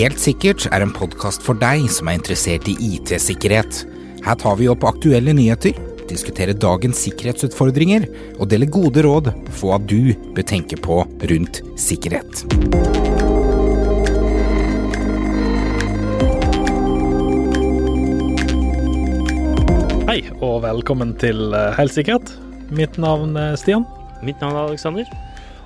Helt sikkert er en podkast for deg som er interessert i IT-sikkerhet. Her tar vi opp aktuelle nyheter, diskuterer dagens sikkerhetsutfordringer og deler gode råd for hva du bør tenke på rundt sikkerhet. Hei, og velkommen til eh, Helt sikkert. Mitt navn er Stian. Mitt navn er Aleksander.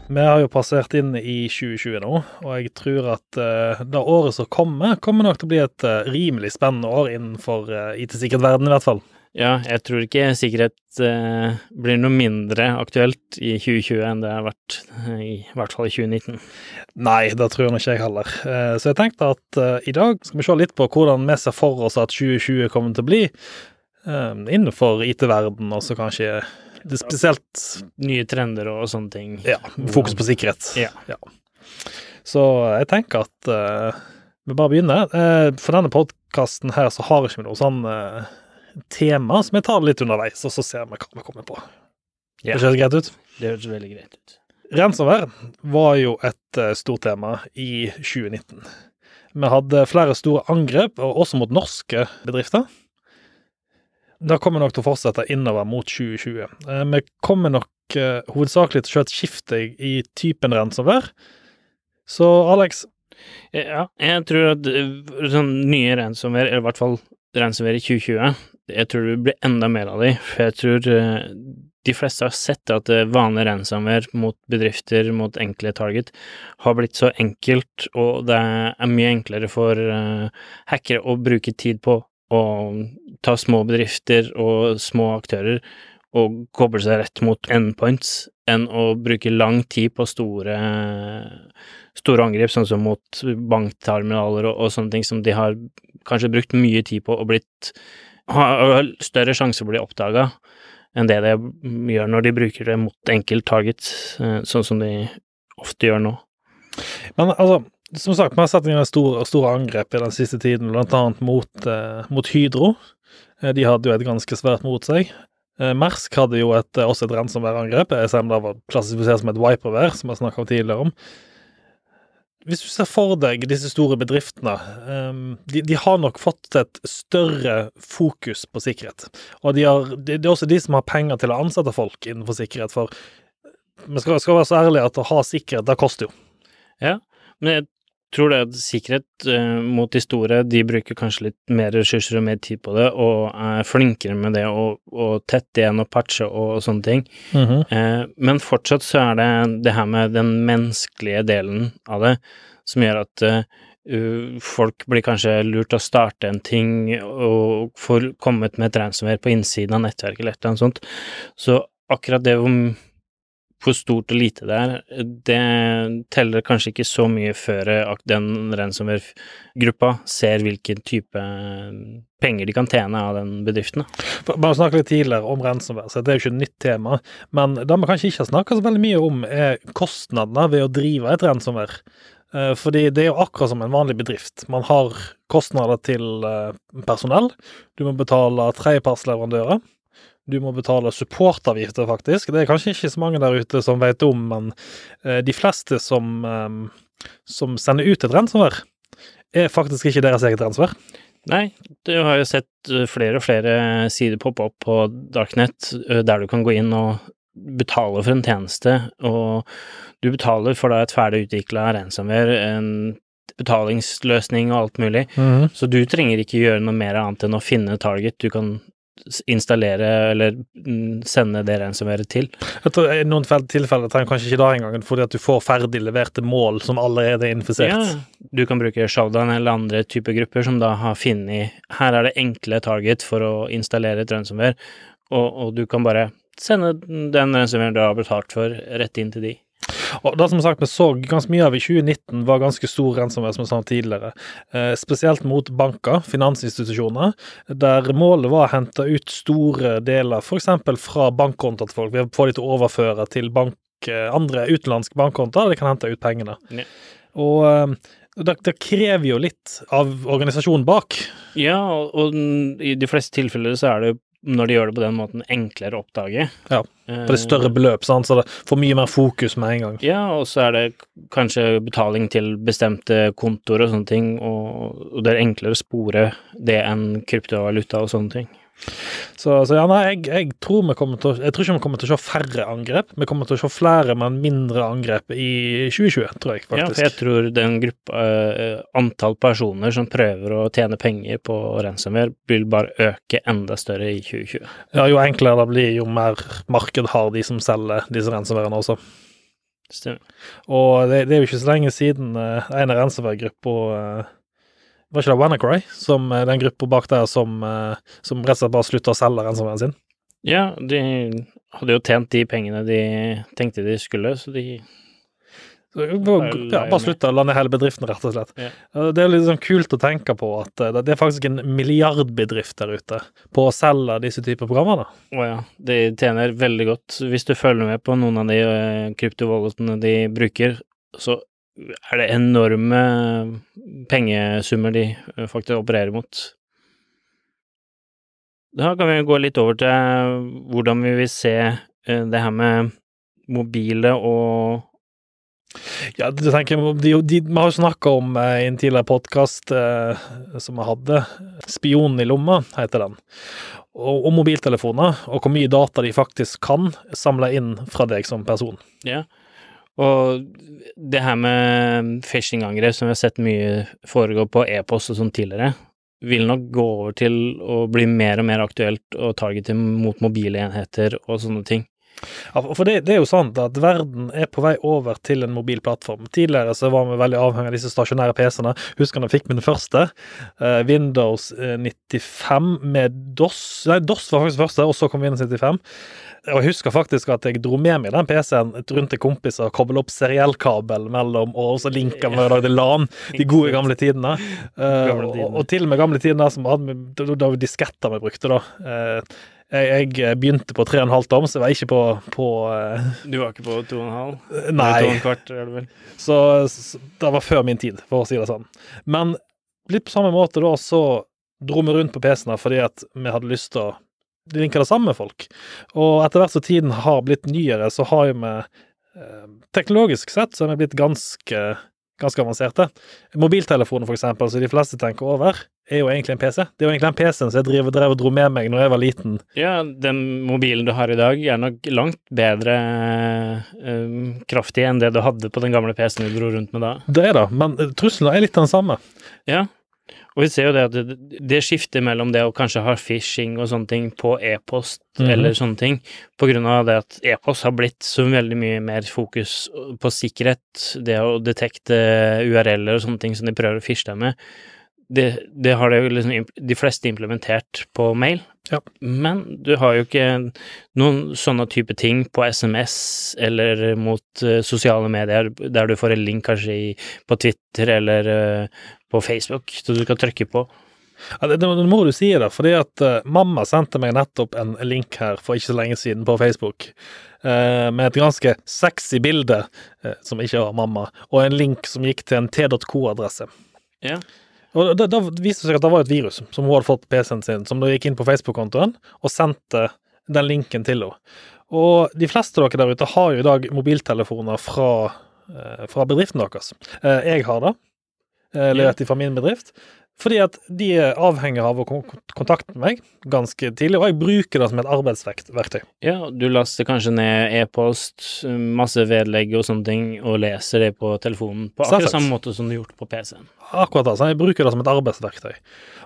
Vi har jo passert inn i 2020 nå, og jeg tror at uh, det året som kommer, kommer nok til å bli et uh, rimelig spennende år innenfor uh, IT-sikkerhetsverdenen, i hvert fall. Ja, jeg tror ikke sikkerhet uh, blir noe mindre aktuelt i 2020 enn det har vært i hvert fall i 2019. Nei, det tror jeg ikke jeg heller. så jeg tenkte at i dag skal vi se litt på hvordan vi ser for oss at 2020 kommer til å bli innenfor IT-verdenen, og så kanskje det er spesielt Nye trender og sånne ting. Ja. Fokus på sikkerhet. Ja. ja. Så jeg tenker at uh, vi bare begynner. Uh, for denne podkasten her så har ikke noe sånn uh, tema, så vi tar det litt underveis, og så ser vi hva vi kommer på. Ja. Det høres greit ut? Det høres veldig greit ut. Rensover var jo et stort tema i 2019. Vi hadde flere store angrep, også mot norske bedrifter. Det kommer nok til å fortsette innover mot 2020. Eh, vi kommer nok eh, hovedsakelig til å se et skifte i typen ransomware. Så Alex? Ja, jeg tror at sånn nye ransomware, eller i hvert fall ransomware i 2020, jeg tror det blir enda mer av de, for jeg tror de fleste har sett at vanlig ransomware mot bedrifter, mot enkle target, har blitt så enkelt, og det er mye enklere for hackere å bruke tid på å ta små bedrifter og små aktører og koble seg rett mot endpoints, enn å bruke lang tid på store, store angrep, sånn som mot bankterminaler og, og, sånne ting som de har kanskje brukt mye tid på og blitt har større sjanse for å bli oppdaga enn det de gjør når de bruker det mot enkelt target, sånn som de ofte gjør nå. Men altså, som sagt, vi har satt inn store, store angrep i den siste tiden, blant annet mot, eh, mot Hydro. De hadde jo et ganske svært mot seg. Mersk hadde jo et, også et ransomware-angrep, som da var klassifisert som et wiperware, som vi snakka tidligere om. Hvis du ser for deg disse store bedriftene, de, de, har nok fått et større fokus på sikkerhet. Og de har, det er også de som har penger til å ansette folk innenfor sikkerhet, for vi skal, skal være så ærlige at å ha sikkerhet, det koster jo. Ja, men jeg tror det at sikkerhet uh, mot de store, de bruker kanskje litt mer ressurser og mer tid på det, og er flinkere med det å, å tette igjen og patche og, sånne ting. Mm -hmm. uh, men fortsatt så er det det her med den menneskelige delen av det som gjør at uh, folk blir kanskje lurt å starte en ting og får kommet med et ransomware på innsiden av nettverket eller et eller annet sånt. Så akkurat det om hvor stort og lite det er, det teller kanskje ikke så mye før den ransomware-gruppa ser hvilken type penger de kan tjene av den bedriften. Bare snakket litt tidligere om ransomware, så det er jo ikke et nytt tema. Men det vi kanskje ikke har snakket så veldig mye om, er kostnadene ved å drive et ransomware. Fordi det er jo akkurat som en vanlig bedrift. Man har kostnader til personell, du må betale tredjepartsleverandører. Du må betale supportavgifter, faktisk. Det er kanskje ikke så mange der ute som vet om, men de fleste som, som sender ut et ransomware, er faktisk ikke deres eget ransomware. Nei, du har jo sett flere og flere sider poppe opp på Darknet der du kan gå inn og betale for en tjeneste, og du betaler for da et ferdig utvikla ransomware, en betalingsløsning og alt mulig, Mm -hmm. så du trenger ikke gjøre noe mer annet enn å finne target du kan installere eller sende det ransomware til. I noen tilfeller trenger kanskje ikke det engang, fordi at du får ferdig leverte mål som allerede er infisert. Ja, du kan bruke Showdown eller andre typer grupper som da har funnet Her er det enkle target for å installere et ransomware, og, og du kan bare sende den ransomwaren du har betalt for, rett inn til de. Og det som sagt vi så ganske mye av i 2019, var ganske stor ransomware, som jeg sa tidligere. Eh, spesielt mot banker, finansinstitusjoner, der målet var å hente ut store deler, f.eks. fra bankkontoer til folk. Vi får de til å overføre til bank, andre utenlandske bankkontoer, de kan hente ut pengene. Ja. Og eh, det, det, krever jo litt av organisasjonen bak. Ja, og, og, i de fleste tilfeller så er det når de gjør det på den måten, enklere å oppdage. Ja, For det er større beløp, sant? så det får mye mer fokus med en gang. Ja, og så er det kanskje betaling til bestemte kontoer og sånne ting, og, og det er enklere å spore det enn kryptovaluta og sånne ting. Så, så ja, nei, jeg, jeg, tror vi kommer til å, jeg tror ikke vi kommer til å se færre angrep. Vi kommer til å se flere, men mindre angrep i 2020, tror jeg faktisk. Ja, for jeg tror den gruppa, uh, antall personer som prøver å tjene penger på ransomware, vil bare øke enda større i 2020. Ja, jo enklere det blir, jo mer marked har de som selger disse ransomwarene også. Stemmer. Og det, det, er jo ikke så lenge siden uh, en av ransomware-gruppa uh, var ikke det WannaCry, som er den gruppa bak der som, eh, som rett og slett bare slutta å selge ransomwaren sin? Ja, de hadde jo tjent de pengene de tenkte de skulle, så de ja, bare slutt å lande hele bedriften, rett og slett. Ja. Det er litt sånn kult å tenke på at eh, det er faktisk en milliardbedrift der ute på å selge disse typer programmer. Å ja, de tjener veldig godt. Hvis du følger med på noen av de kryptovalutene de bruker, så er det enorme pengesummer de eh, faktisk opererer mot. Da kan vi gå litt over til hvordan vi vil se eh, det her med mobile og ja, du tenker, de, de, Vi har jo snakka om eh, i en tidligere podkast eh, som jeg hadde, 'Spionen i lomma', heter den. Og, og, mobiltelefoner, og hvor mye data de faktisk kan samle inn fra deg som person. Ja, og det her med phishing-angrep, som vi har sett mye foregå på e-post og sånn tidligere, vil nok gå over til å bli mer og mer aktuelt å targete mot mobile enheter og sånne ting. Ja, for det, det, er jo sant at verden er på vei over til en mobil plattform. Tidligere så var vi veldig avhengig av disse stasjonære PC-ene. Husker da fikk min første. Eh, Windows 95 med DOS. Nei, DOS var faktisk første, og så kom Windows 95. Og jeg husker faktisk at jeg dro med meg den PC-en rundt til kompiser og kobla opp seriellkabel mellom, og så linka med og lagde LAN. De gode gamle tidene. Uh, og, og, til og med gamle tidene som hadde, da, da disketter vi brukte, da. Uh, jeg, jeg, begynte på 3,5 tom, så jeg var ikke på, på uh, Du var ikke på 2,5? Nei. Kvart, er det vel? Så, så, det var før min tid, for å si det sånn. Men litt på samme måte da, så dro vi rundt på PC-ene fordi at vi hadde lyst til å linke det samme med folk. Og etter hvert som tiden har blitt nyere, så har jo vi eh, Teknologisk sett så er vi blitt ganske, ganske avanserte. Mobiltelefoner, for eksempel, som de fleste tenker over, er jo egentlig en PC. Det er jo egentlig den PC-en som jeg drev, drev og dro med meg når jeg var liten. Ja, den mobilen du har i dag, er nok langt bedre um, kraftig enn det du hadde på den gamle PC-en du dro rundt med da. Det er det, men trusselen er litt den samme. Ja, og vi ser jo det at det, det skifter mellom det å kanskje ha phishing og sånne ting på e-post mm -hmm. eller sånne ting, på grunn av det at e-post har blitt så veldig mye mer fokus på sikkerhet, det å detekte URL-er og sånne ting som de prøver å fishe deg med. Det, det, har det jo liksom de fleste implementert på mail, ja. men du har jo ikke noen sånne type ting på SMS eller mot uh, sosiale medier der du får en link kanskje i, på Twitter eller uh, på Facebook, så du kan trykke på. Ja, det, det, må du si, da, fordi at uh, mamma sendte meg nettopp en link her for ikke så lenge siden på Facebook, uh, med et ganske sexy bilde, uh, som ikke var mamma, og en link som gikk til en t.co-adresse. Ja. Og da, da, viste det seg at det var et virus som hun hadde fått på PC-en sin, som da gikk inn på Facebook-kontoen og sendte den linken til henne. Og de fleste av dere der ute har jo i dag mobiltelefoner fra, fra bedriften deres. Jeg har det. Eh, levert fra min bedrift. Fordi at de er avhengig av å kontakte meg ganske tidlig, og jeg bruker det som et arbeidsverktøy. Ja, du laster kanskje ned e-post, masse vedlegg og sånne ting, og leser det på telefonen på akkurat samme måte som du har gjort på PC-en. Akkurat det, så jeg bruker det som et arbeidsverktøy.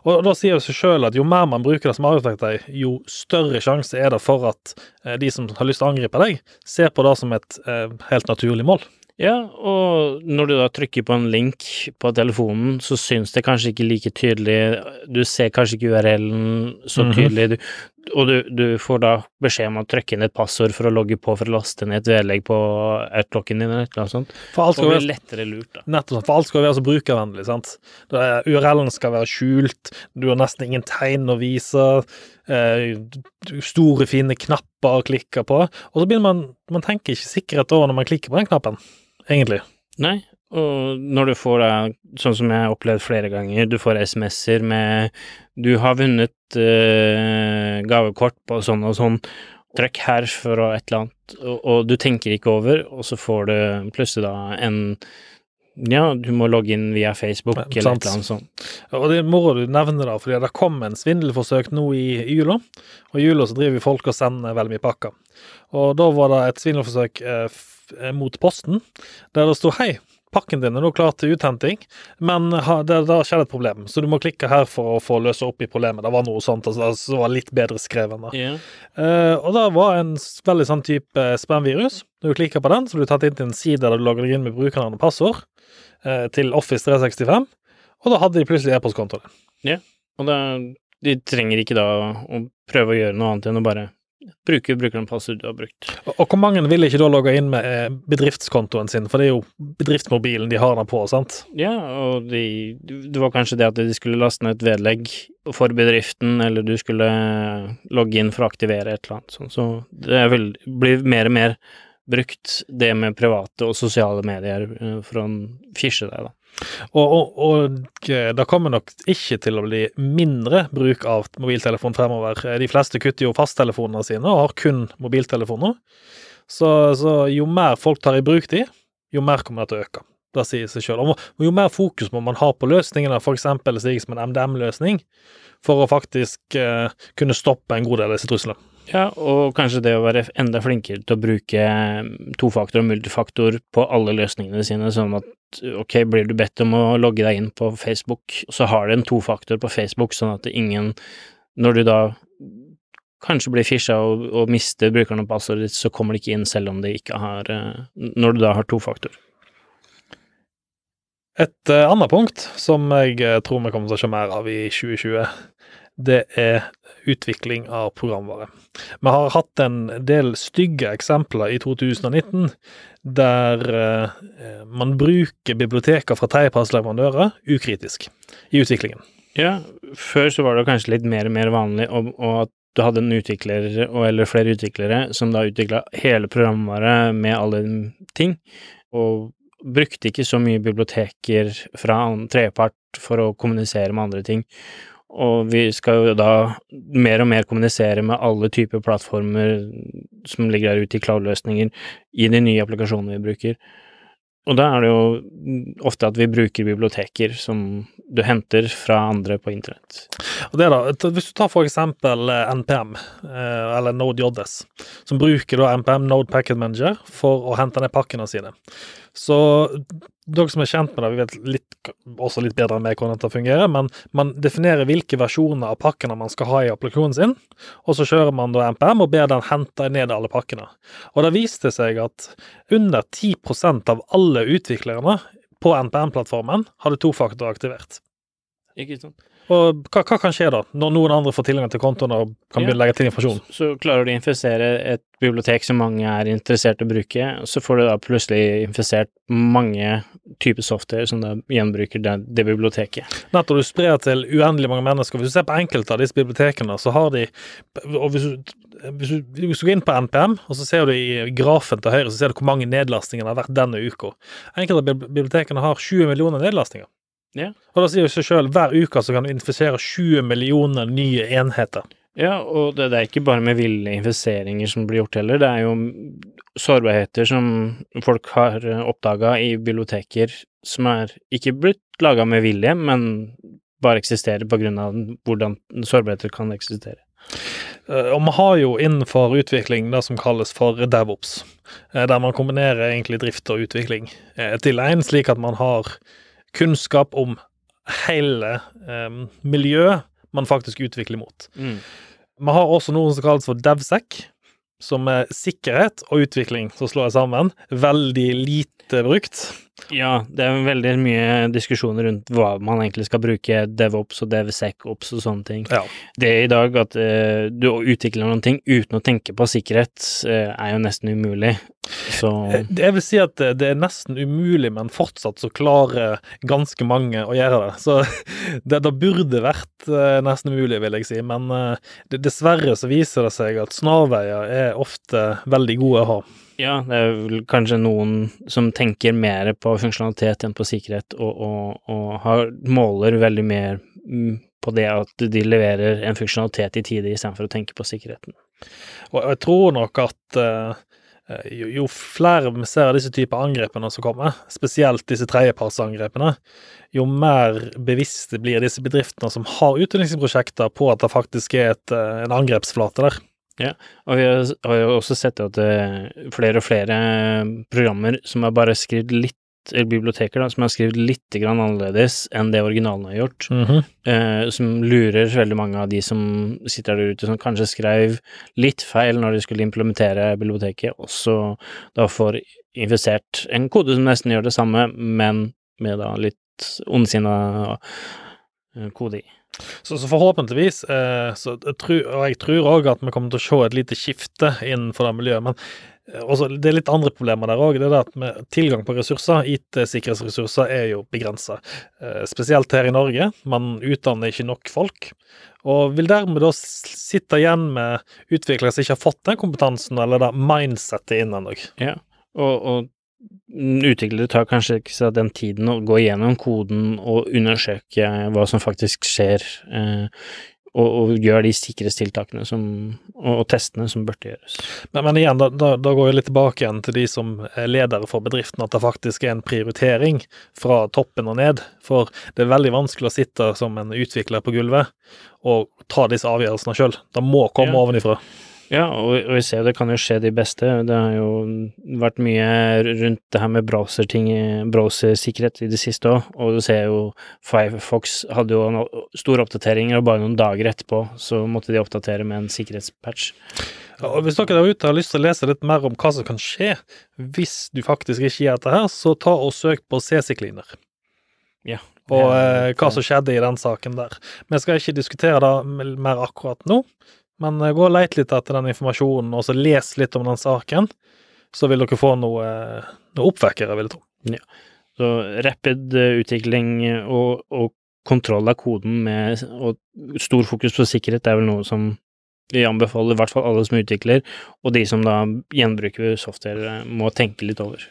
Og da sier det seg sjøl at jo mer man bruker det som arbeidsverktøy, jo større sjanse er det for at eh, de som har lyst til å angripe deg, ser på det som et eh, helt naturlig mål. Ja, og når du da trykker på en link på telefonen, så syns det kanskje ikke like tydelig, du ser kanskje ikke URL-en så mhm. tydelig, mm -hmm. du, og du, du, får da beskjed om å trykke inn et passord for å logge på for å laste ned et vedlegg på outlocken din, eller noe sånt. For alt skal lettere lurt, da. Nettopp, for alt skal være så brukervennlig, sant. URL-en skal være skjult, du har nesten ingen tegn å vise. Eh, store, fine knapper å klikke på, og så begynner man Man tenker ikke sikkerhet over når man klikker på den knappen egentlig. Nei, Og når du får da, sånn som jeg har opplevd flere ganger, du får SMS-er med 'du har vunnet øh, gavekort på sånn og sånn', trykk her for et eller annet, og, og du tenker ikke over, og så får du plutselig da en ja, du må logge inn via Facebook Ja, eller sant. et eller annet sånt. Og det må du nevne, da, fordi det kom en svindelforsøk nå i i jula. Og i jula så driver folk og sender veldig mye pakker. Og da var det et svindelforsøk eh, mot Posten, der det sto hei. Pakken din er nå klar til uthenting, men det, det har skjedd et problem, så du må klikke her for å få løse opp i problemet. Det var noe sånt altså, som var litt bedre skrevet. Ja. Eh, og det var en veldig sånn type spam-virus. Når du klikker på den, så blir du tatt inn til en side der du logger deg inn med brukernavn og passord uh, til Office 365, og da hadde de plutselig e-postkontoen din. Og da, de trenger ikke da å prøve å gjøre noe annet enn å bare bruke brukeren passord du har brukt. Og, og hvor mange vil ikke da logge inn med eh, bedriftskontoen sin, for det er jo bedriftsmobilen de har den på, sant? Ja, og de, det var kanskje det at de skulle laste ned et vedlegg for bedriften, eller du skulle logge inn for å aktivere et eller annet sånt. Så det vil bli mer og mer brukt, det med private og sosiale medier, eh, for å fisje deg, da. Og, og, og eh, det kommer nok ikke til å bli mindre bruk av mobiltelefon fremover. De fleste kutter jo fasttelefonene sine og har kun mobiltelefoner. Så, så jo mer folk tar i bruk de, jo mer kommer det til å øke. Det sier seg sjøl. Jo mer fokus må man ha på løsningene, f.eks. slik som en MDM-løsning, for å faktisk eh, kunne stoppe en god del av disse truslene. Ja, og kanskje det å være enda flinkere til å bruke tofaktor og multifaktor på alle løsningene sine, sånn at ok, blir du bedt om å logge deg inn på Facebook, så har du en tofaktor på Facebook, sånn at ingen, når du da kanskje blir fisha og, og mister brukeren og passordet ditt, så kommer det ikke inn selv om det ikke har eh, Når du da har tofaktor. Et eh, annet punkt som jeg eh, tror vi kommer til å se mer av i 2020, det er utvikling av programvare. Vi har hatt en del stygge eksempler i 2019 der eh, man bruker biblioteker fra tredjepartsleverandører ukritisk i utviklingen. Ja, før så var det kanskje litt mer og mer vanlig og, og at du hadde en utvikler, eller flere utviklere, som da utvikla hele programvare med alle ting, og brukte ikke så mye biblioteker fra tredjepart for å kommunisere med andre ting. Og vi skal jo da mer og mer kommunisere med alle typer plattformer som ligger der ute i cloud-løsninger, i de nye applikasjonene vi bruker. Og da er det jo ofte at vi bruker biblioteker som du henter fra andre på internett. Og det da, Hvis du tar eksempel eh, NPM, eh, eller Node.js, som bruker da NPM Node Packet Manager for å hente ned pakkene sine. Så dere som er kjent med det, vi vet litt, også litt bedre enn meg hvordan dette fungerer, men man definerer hvilke versjoner av pakkene man skal ha i applikasjonen sin, og så kjører man da NPM og ber den hente ned alle pakkene. Og det viste seg at under 10% av alle utviklerne på NPM-plattformen hadde tofaktor aktivert. Ikke sant? Og hva, hva kan skje da, når noen andre får tilgang til kontoen og kan Ja. legge til informasjon? Så, så klarer du å infisere et bibliotek som mange er interessert i å bruke, så får du da plutselig infisert mange typer software som da gjenbruker det, det biblioteket. Nettopp du sprer til uendelig mange mennesker. Hvis du ser på enkelte av disse bibliotekene, så har de og hvis du, hvis, du, hvis du går inn på NPM, og så ser du i grafen til høyre, så ser du hvor mange nedlastinger det har vært denne uka. Enkelte av bibliotekene har 20 millioner nedlastinger. Ja. Og da sier jo seg sjøl, hver uke så kan du infisere 20 millioner nye enheter. Ja, og det, det er ikke bare med ville infiseringer som blir gjort heller, det er jo sårbarheter som folk har oppdaga i biblioteker som er ikke blitt laga med vilje, men bare eksisterer på grunn av hvordan sårbarheter kan eksistere. Eh, Og vi har jo innenfor utvikling det som kalles for DevOps, eh, der man kombinerer egentlig drift og utvikling eh, til en, slik at man har kunnskap om hele um, miljøet man faktisk utvikler mot. Vi har også noe som kalles for DevSec, som er sikkerhet og utvikling så slår jeg sammen. Veldig lite brukt. Ja, det er veldig mye diskusjoner rundt hva man egentlig skal bruke DevOps og DevSecOps og sånne ting. Ja. Det i dag at uh, du utvikler noen ting uten å tenke på sikkerhet, uh, er jo nesten umulig. Så Eh, Jeg vil si at det, er nesten umulig, men fortsatt så klarer ganske mange å gjøre det. Så det, det burde vært uh, nesten umulig, vil jeg si. Men det, dessverre så viser det seg at snarveier er ofte veldig gode å ha. Ja, det er vel kanskje noen som tenker mer på funksjonalitet enn på sikkerhet, og, og, og har, måler veldig mer mm, på det at de leverer en funksjonalitet i tide, istedenfor å tenke på sikkerheten. Og jeg tror nok at uh, jo, jo, flere vi ser av disse typer angrepene som kommer, spesielt disse tredjepartsangrepene, jo mer bevisste blir disse bedriftene som har utviklingsprosjekter på at det faktisk er et, uh, en angrepsflate der. Ja, og vi har jo også sett at uh, flere og flere programmer som har bare skrevet litt eller biblioteker da, som har skrevet litt grann annerledes enn det originalen har gjort, Mm -hmm. eh, som lurer veldig mange av de som sitter der ute, som kanskje skrev litt feil når de skulle implementere biblioteket, og så da får infisert en kode som nesten gjør det samme, men med da litt ondsinna kode i. Så, så, forhåpentligvis, eh, så og jeg tror òg at vi kommer til å se et lite skifte innenfor det miljøet. men også, det er litt andre problemer der òg. Det er at tilgang på ressurser, IT-sikkerhetsressurser, er jo begrensa. Eh, spesielt her i Norge. Man utdanner ikke nok folk. Og vil dermed da sitte igjen med utviklere som ikke har fått den kompetansen eller det mindsettet inn ennå. Ja, og, og utviklere tar kanskje ikke seg den tiden å gå igjennom koden og undersøke hva som faktisk skjer, eh, og, og gjør de sikkerhetstiltakene som, og, og, testene som burde gjøres. Men, men igjen, da, da, da, går jeg litt tilbake igjen til de som er ledere for bedriften, at det faktisk er en prioritering fra toppen og ned. For det er veldig vanskelig å sitte som en utvikler på gulvet og ta disse avgjørelsene sjøl. Det må komme ja. ovenifra. Ja, og, og vi ser det kan jo skje de beste. Det har jo vært mye rundt det her med browserting, browsersikkerhet i det siste òg, og du ser jo Firefox hadde jo store oppdateringer, og bare noen dager etterpå så måtte de oppdatere med en sikkerhetspatch. Ja, og Hvis dere der ute har lyst til å lese litt mer om hva som kan skje hvis du faktisk ikke gjør dette her, så ta og søk på CC-cleaner. Ja, og eh, hva som skjedde i den saken der. Vi skal ikke diskutere det mer akkurat nå, men eh, gå og let litt etter den informasjonen, og så les litt om den saken. Så vil dere få noe, noe oppvekkere, vil jeg tro. Ja. Så rapid eh, utvikling og, og kontroll av koden med og stor fokus på sikkerhet er vel noe som vi anbefaler i hvert fall alle som utvikler, og de som da gjenbruker software, må tenke litt over.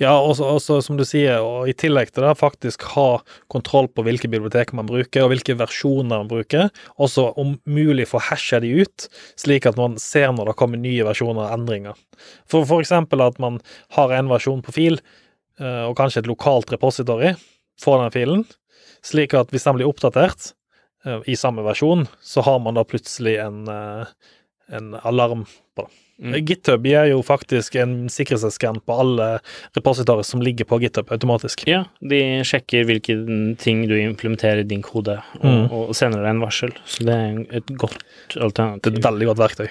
Ja, og som du sier, og i tillegg til det, faktisk ha kontroll på hvilke biblioteker man bruker, og hvilke versjoner man bruker. Også om mulig få hasha de ut, slik at man ser når det kommer nye versjoner og endringer. For for eksempel at man har en versjon på fil, eh, og kanskje et lokalt repository for den filen, slik at hvis den blir oppdatert, Eh, i samme versjon, så har man da plutselig en, eh, en alarm på det. Mm. Eh, GitHub gir jo faktisk en sikkerhetsskann på alle repositorer som ligger på GitHub automatisk. Ja, de sjekker hvilke ting du implementerer i din kode, og, mm. og sender deg en varsel. Så det er et godt alternativ. Det er et veldig godt verktøy.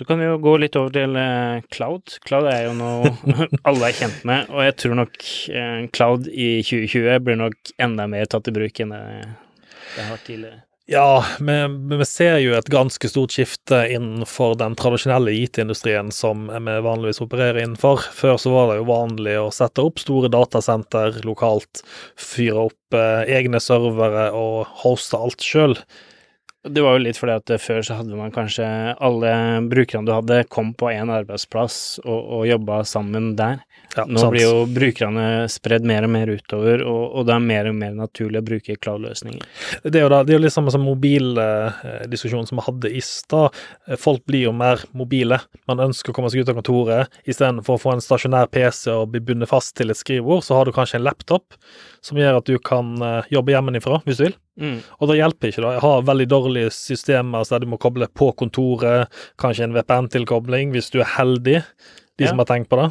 Så kan vi jo gå litt over til uh, cloud. Cloud er jo noe alle er kjent med, og jeg tror nok uh, cloud i 2020 blir nok enda mer tatt i bruk enn det har vært tidligere. Ja, vi, vi, ser jo et ganske stort skifte innenfor den tradisjonelle IT-industrien som vi vanligvis opererer innenfor. Før så var det jo vanlig å sette opp store datasenter lokalt, fyre opp eh, egne servere og hoste alt sjøl. Det var jo litt fordi at før så hadde man kanskje alle brukerne du hadde, kom på én arbeidsplass og, og jobba sammen der. Ja, Nå sant. blir jo brukerne spredd mer og mer utover, og, og, det er mer og mer naturlig å bruke cloud-løsninger. Det er jo da, det er litt samme som mobildiskusjonen som vi hadde i stad. Folk blir jo mer mobile. Man ønsker å komme seg ut av kontoret. Istedenfor å få en stasjonær PC og bli bundet fast til et skrivebord, så har du kanskje en laptop som gjør at du kan eh, jobbe hjemmefra hvis du vil. Mm. Og da hjelper ikke det. Jeg har veldig dårlige systemer der du må koble på kontoret, kanskje en VPN-tilkobling hvis du er heldig, de ja. som har tenkt på det.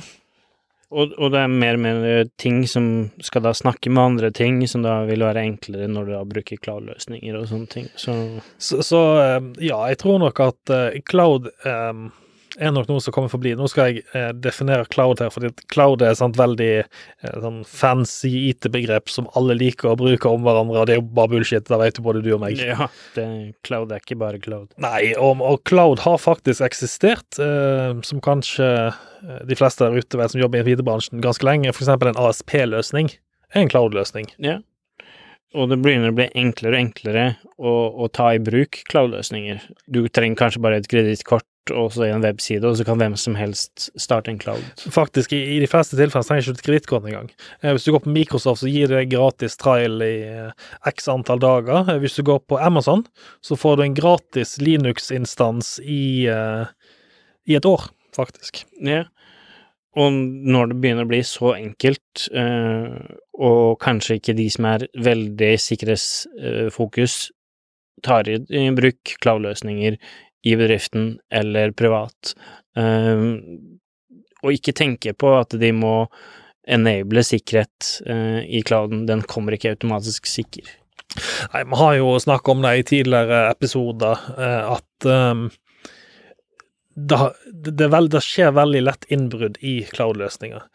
Og, og, det er mer og mer ting som skal da snakke med andre ting, som da vil være enklere når du da bruker cloud-løsninger og sånne ting. Så. Så, så eh, ja, jeg tror nok at cloud um er nok noe som kommer for å bli. Nå skal jeg eh, definere cloud her, fordi cloud er et veldig eh, sånn fancy IT-begrep som alle liker å bruke om hverandre, og det er jo bare bullshit, Da vet jo både du og meg. Ja, det, cloud er ikke bare cloud. Nei, og, og cloud har faktisk eksistert, eh, som kanskje eh, de fleste der ute vet som jobber i IT-bransjen ganske lenge, f.eks. en ASP-løsning er en cloud-løsning. Ja. Og det begynner å bli enklere og enklere å, å ta i bruk cloud-løsninger. Du trenger kanskje bare et kredittkort også i en webside, og så kan hvem som helst starte en cloud. Faktisk, i, i de fleste tilfeller trenger ikke du kredittkort engang. Eh, hvis du går på Microsoft, så gir det gratis trial i eh, x antall dager. Eh, hvis du går på Amazon, så får du en gratis Linux-instans i, eh, i et år, faktisk. Ja. Og når det begynner å bli så enkelt, og kanskje ikke de som er veldig sikkerhetsfokus, tar i bruk cloud-løsninger i bedriften eller privat, eh, og ikke tenke på at de må enable sikkerhet eh, i clouden, den kommer ikke automatisk sikker. Nei, Vi har jo snakket om det i tidligere episoder, eh, at um, det, det, er det, skjer veldig lett innbrudd i cloud-løsninger.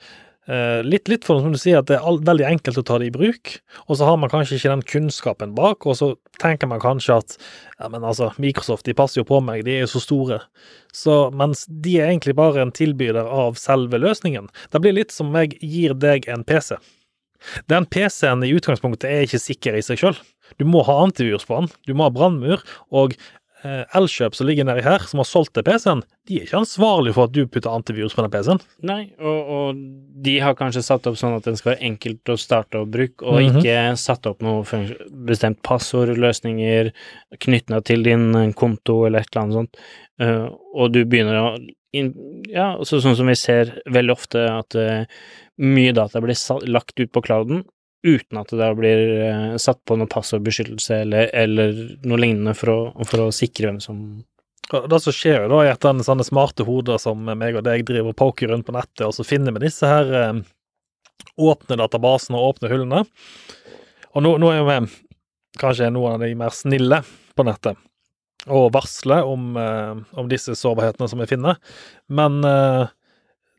Eh, litt, litt for som du sier, at det er veldig enkelt å ta det i bruk, og så har man kanskje ikke den kunnskapen bak, og så tenker man kanskje at ja, men altså, Microsoft de passer jo på meg, de er jo så store. Så, mens de er egentlig bare en tilbyder av selve løsningen. Det blir litt som om jeg gir deg en PC. Den PC-en i utgangspunktet er ikke sikker i seg sjøl. Du må ha antivirus på den, du må ha brannmur, og Elkjøp som ligger nedi her, som har solgt til PC-en, de er ikke ansvarlige for at du putter antivirus på den PC-en. Nei, og, og, de har kanskje satt opp sånn at den skal være enkelt å starte og bruke, og Mhm. ikke satt opp noe bestemt passordløsninger knytta til din konto eller et eller annet sånt, uh, og du begynner å Ja, så, sånn som vi ser veldig ofte, at uh, mye data blir lagt ut på clouden uten at det blir eh, satt på noe passordbeskyttelse eller, eller noe lignende for å, for å sikre hvem som Det som skjer jo da, er at den sånne smarte hoder som meg og deg driver poker rundt på nettet, og så finner vi disse her eh, åpne databasene og åpne hullene. Og nå, nå er vi kanskje noen av de mer snille på nettet og varsler om, eh, om disse sårbarhetene som vi finner, men eh,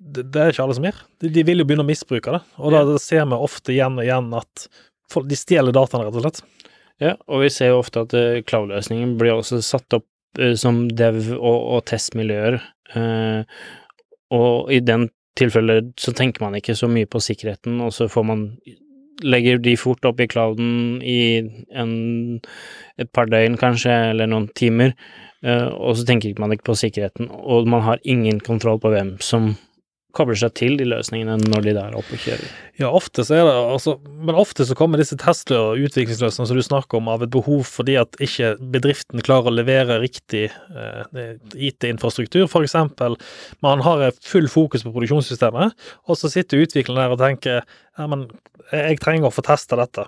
det, det er ikke alle som gjør. De, de vil jo begynne å misbruke det, og da ser vi ofte igjen og igjen at folk, de stjeler dataene, rett og slett. Ja, og vi ser jo ofte at uh, cloud-løsningen blir også satt opp uh, som dev- og, og testmiljøer, Uh, og i den tilfellet så tenker man ikke så mye på sikkerheten, og så får man legger de fort opp i clouden i en, et par døgn kanskje, eller noen timer, og så tenker man ikke på sikkerheten, og man har ingen kontroll på hvem som kobler seg til de løsningene når de der er oppe og kjører. Ja, ofte så er det altså, Men ofte så kommer disse testlø- og utviklingsløsningene som du snakker om, av et behov fordi at ikke bedriften klarer å levere riktig eh, IT-infrastruktur. Eksempel, man har full fokus på produksjonssystemet, og så sitter utvikleren der og tenker ja, men jeg trenger å få testa dette.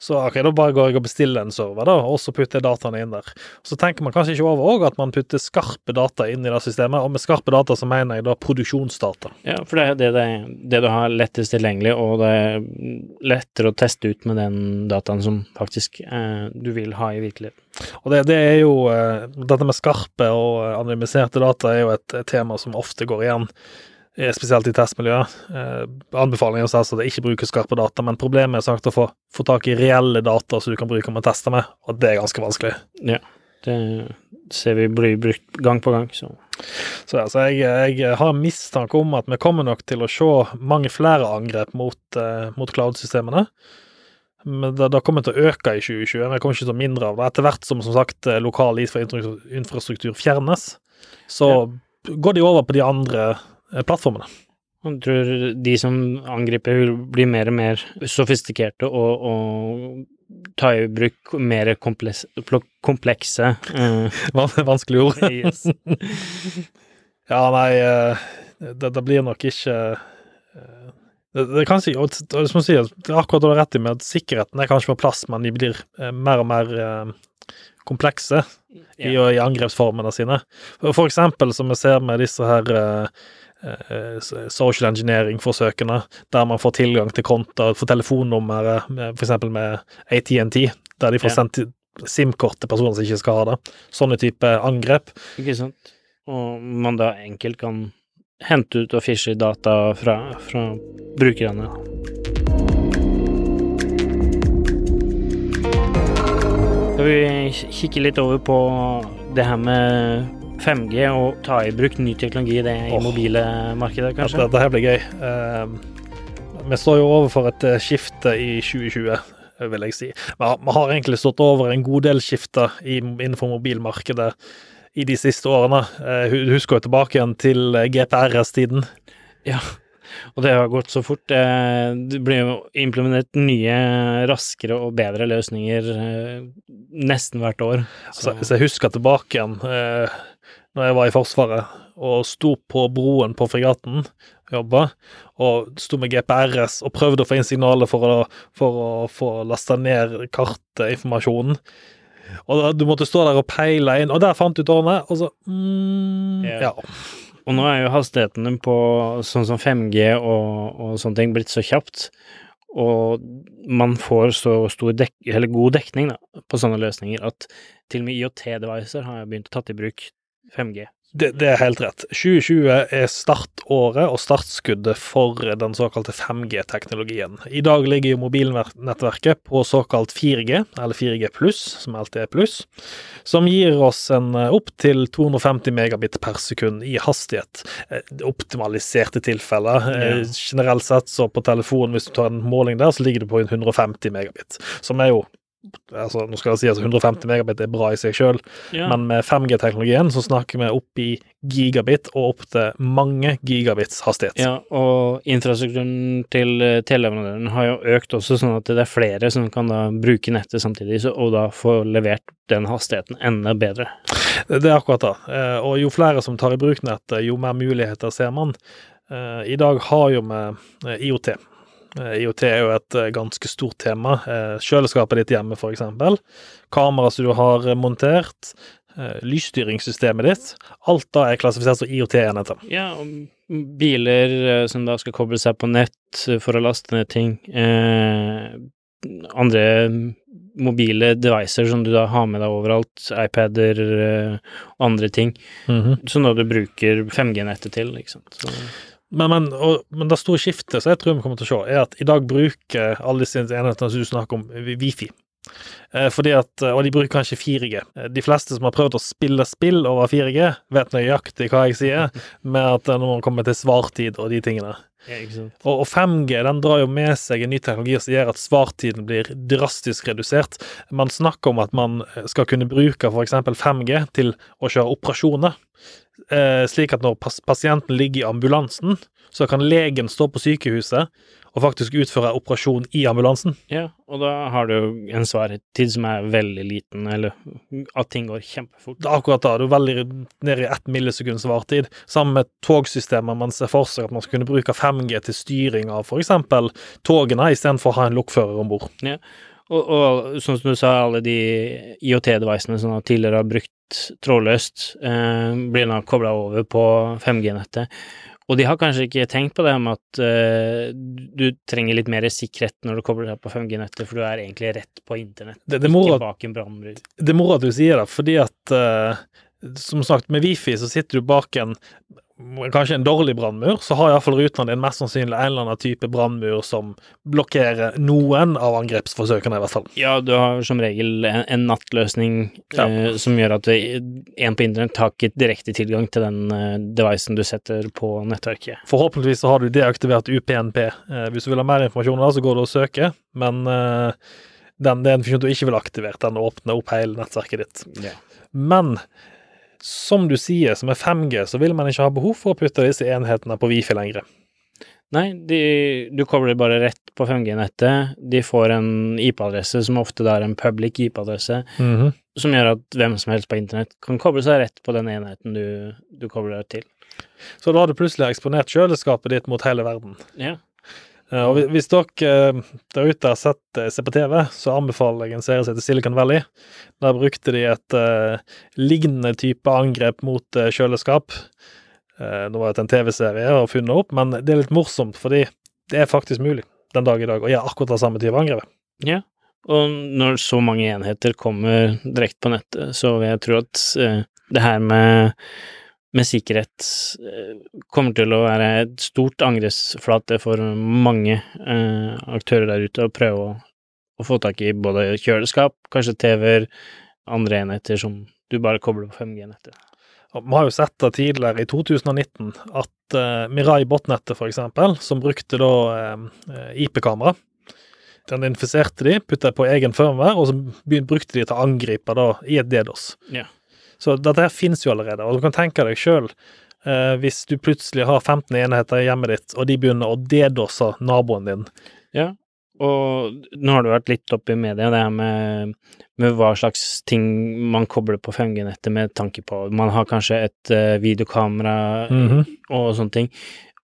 Så ok, da bare går jeg og bestiller en server, da, og så putter jeg dataene inn der. Så tenker man kanskje ikke over òg at man putter skarpe data inn i det systemet, og med skarpe data så mener jeg da produksjonsdata. Ja, for det er det, det, det du har lettest tilgjengelig, og det er lettere å teste ut med den dataen som faktisk eh, du vil ha i virkeligheten. Og det, det er jo eh, Dette med skarpe og eh, anonymiserte data er jo et, et tema som ofte går igjen, spesielt i testmiljøet. Eh, anbefalingen er at det ikke brukes skarpe data, men problemet er sagt å få, få tak i reelle data som du kan bruke om å teste med, og det er ganske vanskelig. Det ser vi blir brukt gang på gang, så Så altså, jeg, jeg har mistanke om at vi kommer nok til å se mange flere angrep mot, eh, mot cloud-systemene. Men det, det kommer til å øke i 2020, men det kommer ikke til å mindre av det. Etter hvert som som sagt eh, lokal IT-infrastruktur fjernes, så går de over på de andre eh, plattformene. jeg tror de som angriper, vil bli mer og mer sofistikerte og, og ta i bruk mer kompleks, komplekse uh, Vanskelige Vanskelig ord. yes. Ja, nei, eh, det, det blir nok ikke eh, det, det kan si, og, som sier, det er akkurat du har rett i med at sikkerheten er kanskje på plass, men de blir eh, mer og mer eh, komplekse i, i angrepsformene sine. For eksempel som vi ser med disse her eh, eh, social engineering-forsøkene, der man får tilgang til konta for telefonnummeret, f.eks. med ATNT, der de får sendt SIM-kort til personer som ikke skal ha det. Sånne type angrep. Ikke sant? Og man da enkelt kan hente ut og fishe data fra, fra brukerne. Skal vi kikke litt over på det her med 5G og ta i bruk ny teknologi i det i Åh. mobile markedet, At kanskje? dette her blir gøy. Uh, vi står jo overfor et eh, skifte i 2020, vil jeg si. Vi har, vi har egentlig stått over en god del skifter i, innenfor mobilmarkedet i de siste årene. Du husker jo tilbake igjen til eh, GPRS-tiden. Ja, og det har gått så fort. Eh, Det blir jo implementert nye, raskere og bedre løsninger eh, nesten hvert år. Så, så jeg husker tilbake igjen eh, når jeg var i Forsvaret og sto på broen på fregatten, jobba, og sto med GPRS og prøvde å få inn signaler for å, for å få lasta ned kartinformasjonen. Og da, du måtte stå der og peile inn, og der fant du tårnet, og så mm, Ja. Ja. Og nå er jo hastigheten på sånn som 5G og, og sånne ting blitt så kjapt, og man får så stor dek eller god dekning da, på sånne løsninger at til og med IOT-devicer har begynt å tatt i bruk 5G. Det, det er helt rett. 2020 er startåret og startskuddet for den såkalte 5G-teknologien. I dag ligger jo mobilnettverket på såkalt 4G, eller 4G pluss, som alltid er pluss, som gir oss en opptil opp til 250 megabit per sekund i hastighet. Eh, Optimaliserte tilfeller. Eh, Ja. Generelt sett så på telefonen, hvis du tar en måling der, så ligger det på 150 megabit, som er jo Altså, nå skal jeg si at 150 megabit er bra i seg sjøl, Ja, men med 5G-teknologien så snakker vi opp i gigabit og opp til mange gigabits hastighet. ja, og infrastrukturen til eh, teleleverandøren har jo økt også, sånn at det er flere som kan da bruke nettet samtidig, og da få levert den hastigheten enda bedre. Det er akkurat det. Eh, Og jo flere som tar i bruk nettet, jo mer muligheter ser man. Eh, I dag har jo vi IOT. Eh, IOT er jo et eh, ganske stort tema. Eh, Kjøleskapet ditt hjemme, eksempel. Kamera som du har montert. Lysstyringssystemet ditt. Alt da er klassifisert som IOT-enheter. Ja, og biler som da skal koble seg på nett for å laste ned ting. Eh, andre mobile devices som du da har med deg overalt, iPader og andre ting, som da du bruker 5G-nettet til, ikke sant. Så, Men, men, og, men det store skiftet som jeg tror vi kommer til å se, er at i dag bruker alle disse enhetene som du snakker om, wi- Wifi. Eh, fordi at, Og de bruker kanskje 4G. Eh, De fleste som har prøvd å spille spill over 4G, vet nøyaktig hva jeg sier, med at eh, når man kommer til svartid og de tingene. og 5G den drar jo med seg en ny teknologi som gjør at svartiden blir drastisk redusert. Man snakker om at man skal kunne bruke f.eks. 5G til å kjøre operasjoner. Eh, slik at når pas pasienten ligger i ambulansen, så kan legen stå på sykehuset og faktisk utføre operasjon i ambulansen. Ja, og da har du en svartid som er veldig liten, eller at ting går kjempefort. Det akkurat da. Du er veldig nede i ett millisekunds svartid. Sammen med togsystemer. Man ser for seg at man skal kunne bruke 5G til styring av f.eks. togene, istedenfor å ha en lokfører om bord. Og, og sånn som du sa, alle de IOT-devicene som tidligere har brukt trådløst, eh, blir nå kobla over på 5G-nettet. Og de har kanskje ikke tenkt på det med at eh, du trenger litt mer sikkerhet når du kobler deg på 5G-nettet, for du er egentlig rett på internett, Det, det, er ikke bak en brannmur. det er moro at du sier det, fordi at eh, som sagt, med Wifi så sitter du bak en kanskje en dårlig brannmur, så har iallfall rutene din mest sannsynlig en eller annen type brannmur som blokkerer noen av angrepsforsøkene, i hvert fall. Ja, du har som regel en, en nattløsning Ja. eh, som gjør at det- en på internett har ikke direkte tilgang til den eh, devicen du setter på nettverket. Forhåpentligvis så har du deaktivert UPNP. Eh, hvis du vil ha mer informasjon, da, så går du og søker, men eh, den, det er en funksjon du ikke vil ha aktivert. Den åpner opp hele nettverket ditt. Ja. Men som du sier, som er 5G, så vil man ikke ha behov for å putte disse enhetene på Wifi lenger. Nei, de, du kobler bare rett på 5G-nettet. De får en IP-adresse, som ofte da er en public IP-adresse, som gjør at hvem som helst på internett kan koble seg rett på den enheten du, du kobler til. Så da har du plutselig eksponert kjøleskapet ditt mot hele verden. Ja. Eh, Og hvis- dere eh, der ute har sett ser se på TV, så anbefaler jeg en serie som heter Silicon Valley. Der brukte de et uh, lignende type angrep mot uh, kjøleskap. Uh, nå var det en TV-serie og funnet opp, men det er litt morsomt, fordi det er faktisk mulig den dag i dag å gjøre akkurat det samme type angrepet. ja. Og når så mange enheter kommer direkte på nettet, så vil jeg tro at eh, det her med, med sikkerhet eh, kommer til å være et stort angrepsflate for mange eh, aktører der ute å prøve å, å få tak i både kjøleskap, kanskje TV-er, andre enheter som du bare kobler på 5G-nettet. Og Vi har jo sett det tidligere, i 2019, at eh, Mirai botnettet, for eksempel, som brukte da eh, IP-kamera Den infiserte de, putta på egen firmware, og så brukte de til å angripe da i et DDoS. Ja. Så dette her finnes jo allerede, og du kan tenke deg sjøl eh, hvis du plutselig har 15 enheter i hjemmet ditt, og de begynner å DDoSe naboen din. Ja, og nå har det vært litt oppe i media, det her med, med hva slags ting man kobler på 5G-nettet med tanke på Man har kanskje et uh, videokamera Mhm. og sånne ting.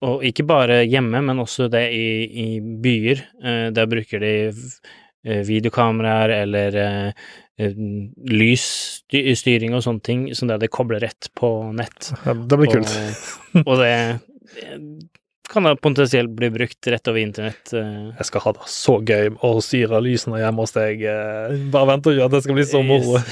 Og ikke bare hjemme, men også det i, i byer. Uh, der bruker de uh, videokameraer eller lysstyring og sånne ting, som det, de kobler rett på nett. Ja, det blir kult. Og, og det kan da potensielt bli brukt rett over internett. eh. Jeg skal ha det så gøy å styre lysene hjemme hos deg. eh, Bare vent og gjør at det skal bli så moro.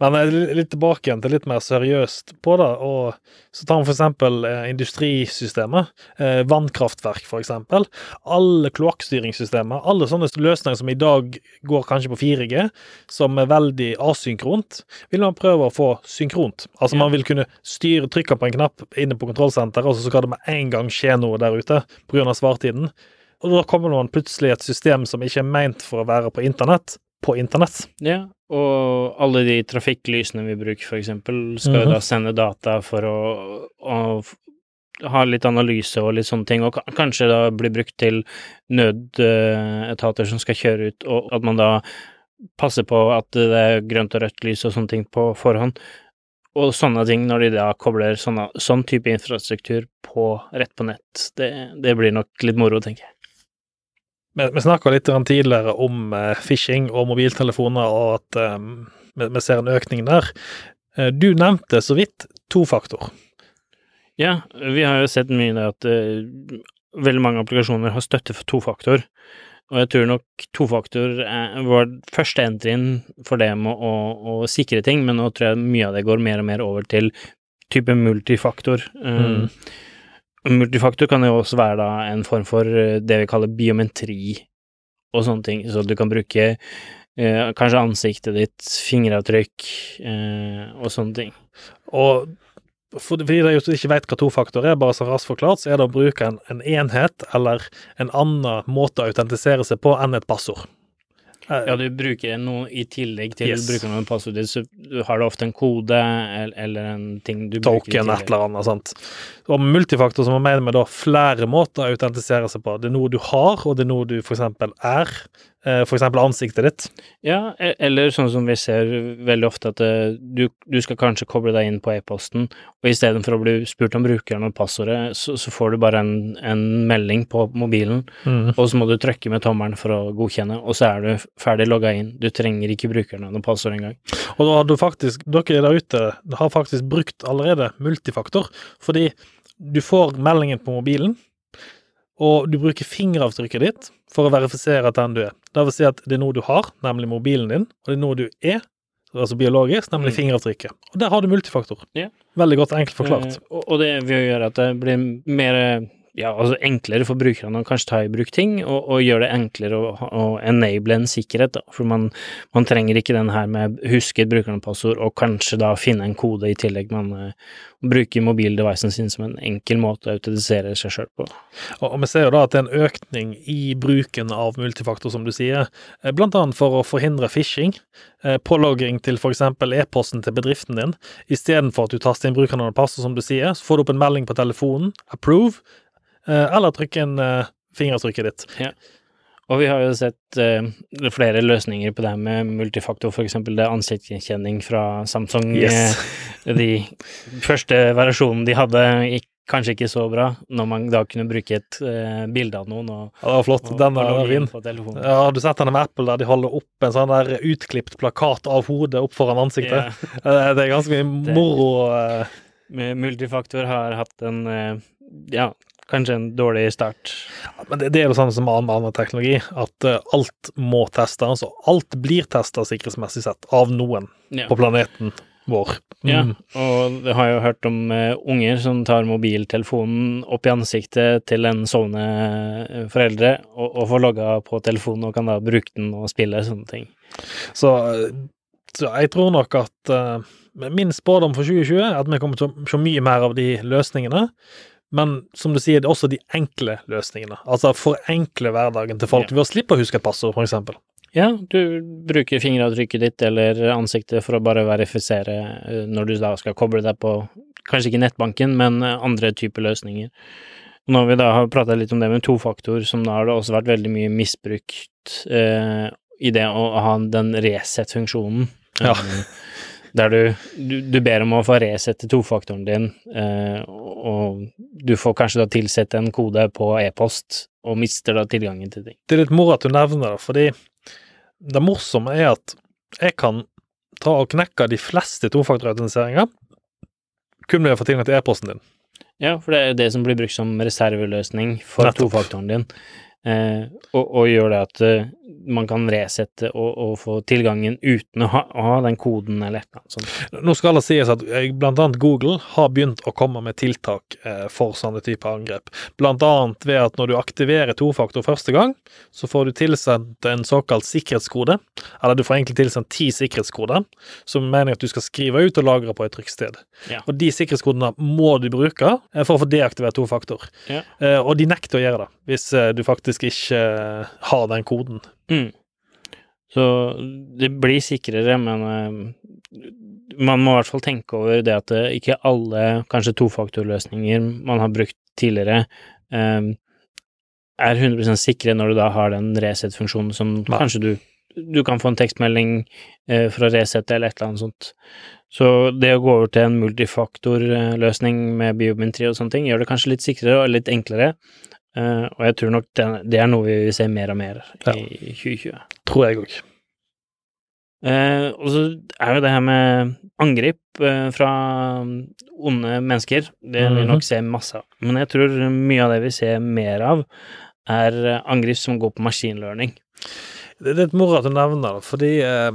Men litt tilbake igjen til litt mer seriøst på det. og Så tar vi eksempel eh, industrisystemet. eh, Vannkraftverk, eksempel. Alle kloakkstyringssystemer. Alle sånne løsninger som i dag går kanskje på 4G, som er veldig asynkront, vil man prøve å få synkront. Altså man vil kunne styre, trykket på en knapp inne på kontrollsenteret, og så skal det med en gang skje noe der ute pga. svartiden. Og da kommer man plutselig et system som ikke er meint for å være på internett, på internett. Ja, og alle de trafikklysene vi bruker, for eksempel, skal jo Mhm. da sende data for å, å ha litt analyse og litt sånne ting, og kanskje da bli brukt til nødetater som skal kjøre ut, og at man da passer på at det er grønt og rødt lys og sånne ting på forhånd. Og sånne ting, når de da kobler sånne, sånn type infrastruktur på, rett på nett, det, det blir nok litt moro, tenker jeg. Vi, vi snakka litt tidligere om eh, phishing og mobiltelefoner, og at eh, vi, vi ser en økning der. Eh, du nevnte så vidt tofaktor. Ja, vi har jo sett mye der at veldig mange applikasjoner har støtte for tofaktor, og jeg tror nok tofaktor faktor var første entryen for det med å, å sikre ting, men nå tror jeg mye av det går mer og mer over til type multifaktor. Mm. Eh, Multifaktor kan jo også være da en form for eh, det vi kaller biometri og sånne ting, så du kan bruke eh, kanskje ansiktet ditt, fingeravtrykk eh, og sånne ting. Og for, for de ikke vet hva tofaktor er, bare så raskt forklart, så er det å bruke en, en enhet eller en annen måte å autentisere seg på enn et passord. Eh, Ja, du bruker noe i tillegg til Yes. bruker noen passord, så du har du ofte en kode eller, en ting du bruker i token, et eller annet sant. Og multifaktor, som man mener med da flere måter å autentisere seg på. Det er noe du har, og det er noe du eksempel er. Eh, eksempel ansiktet ditt. Ja, e- eller sånn som vi ser veldig ofte at eh, du, du skal kanskje koble deg inn på e-posten, og istedenfor å bli spurt om brukeren og passordet, så, så får du bare en, en melding på mobilen, Mm. og så må du trykke med tommelen for å godkjenne, og så er du ferdig logga inn. Du trenger ikke brukernavn og passord engang. Og da har du faktisk, dere der ute har faktisk brukt allerede multifaktor, fordi du får meldingen på mobilen, og du bruker fingeravtrykket ditt for å verifisere at den du er. Det vil si at det er noe du har, nemlig mobilen din, og det er noe du er, altså biologisk, nemlig Mm. fingeravtrykket. Og der har du multifaktor. Yeah. Veldig godt enkelt forklart. Uh, og, og det vil gjøre at det blir mer ja, altså enklere for brukerne å kanskje ta i bruk ting, og, og gjøre det enklere å, å enable en sikkerhet, da. For man, man trenger ikke den her med huske et brukernepassord og kanskje da finne en kode i tillegg. Man uh, bruker mobildevicen sin som en enkel måte å autentisere seg sjøl på. Og, vi ser jo da at det er en økning i bruken av multifaktor, som du sier, eh, blant annet for å forhindre phishing, eh, pålogging til f.eks. e-posten til bedriften din. Istedenfor at du taster inn brukernavn og passord, som du sier, så får du opp en melding på telefonen, approve, eller trykk inn fingertrykket fingeravtrykket ditt. Og vi har jo sett uh, flere løsninger på det her med multifaktor, eksempel det ansiktsgjenkjenning fra Samsung. Yes. eh, de første variasjonen de hadde, gikk kanskje ikke så bra, når man da kunne bruke et uh, bilde av noen og, Ja, det var flott. og, Den var er fin. Ja, har du sett den med Apple der de holder opp en sånn der utklipt plakat av hodet opp foran ansiktet? Ja. Eh, Det er ganske mye moro. Uh... Med multifaktor har hatt en eh, ja, kanskje en dårlig start. Men det, det er det samme som med annen teknologi, at uh, alt må testes. Og alt blir testa sikkerhetsmessig sett av noen Ja. på planeten vår. Ja, Mm. og jeg har jo hørt om uh, unger som tar mobiltelefonen opp i ansiktet til en sovende eh, foreldre, og, og får logga på telefonen og kan da bruke den og spille sånne ting. Så, så jeg tror nok at uh, min spådom for 2020 er at vi kommer til å se mye mer av de løsningene. Men som du sier, det er også de enkle løsningene. Altså forenkle hverdagen til folk Ja. ved å slippe å huske et passord, for eksempel. Ja, du bruker fingeravtrykket ditt eller ansiktet for å bare verifisere eh, når du da skal koble deg på kanskje ikke nettbanken, men eh, andre typer løsninger. Når vi da har prata litt om det med tofaktor, som da har det også vært veldig mye misbrukt eh, i det å ha den reset-funksjonen. Ja. Der du, du, du ber om å få resette tofaktoren din, eh, og du får kanskje da tilsette en kode på e-post, og mister da tilgangen til ting. Det er litt moro at du nevner det, fordi det morsomme er at jeg kan ta og knekke de fleste tofaktorautentiseringer kun ved å få tilgang til e-posten din. Ja, for det er jo det som blir brukt som reserveløsning for Nettopp. tofaktoren din, eh, og, og gjør det at uh, man kan resette og, og få tilgangen uten å ha, å ha den koden eller et eller annet sånt. Nå skal det sies at blant annet Google har begynt å komme med tiltak eh, for sånne typer angrep. Blant annet ved at når du aktiverer tofaktor første gang, så får du tilsendt en såkalt sikkerhetskode, eller du får egentlig tilsendt ti sikkerhetskoder, som mener at du skal skrive ut og lagre på et trykksted. Ja. Og de sikkerhetskodene må du bruke eh, for å få deaktivert tofaktor. Ja. Eh, og de nekter å gjøre det, hvis eh, du faktisk ikke ha den koden. Mm. Så det blir sikrere, men eh, man må i hvert fall tenke over det at eh, ikke alle kanskje tofaktorløsninger man har brukt tidligere, eh, er 100% sikre når du da har den reset-funksjonen som Nei. kanskje du du kan få en tekstmelding eh, for å resette eller et eller annet sånt. Så det å gå over til en multifaktorløsning med biometri og sånne ting, gjør det kanskje litt sikrere og litt enklere. Eh, og jeg tror nok det, det er noe vi vil se mer og mer Ja. i 2020. Tror jeg òg. Uh, og så er jo det her med angrep uh, fra onde mennesker, det vil vi Mhm. nok se masse av. Men jeg tror mye av det vi ser mer av, er eh, angrep som går på maskinlearning. Det det er litt moro at du nevner det, fordi eh,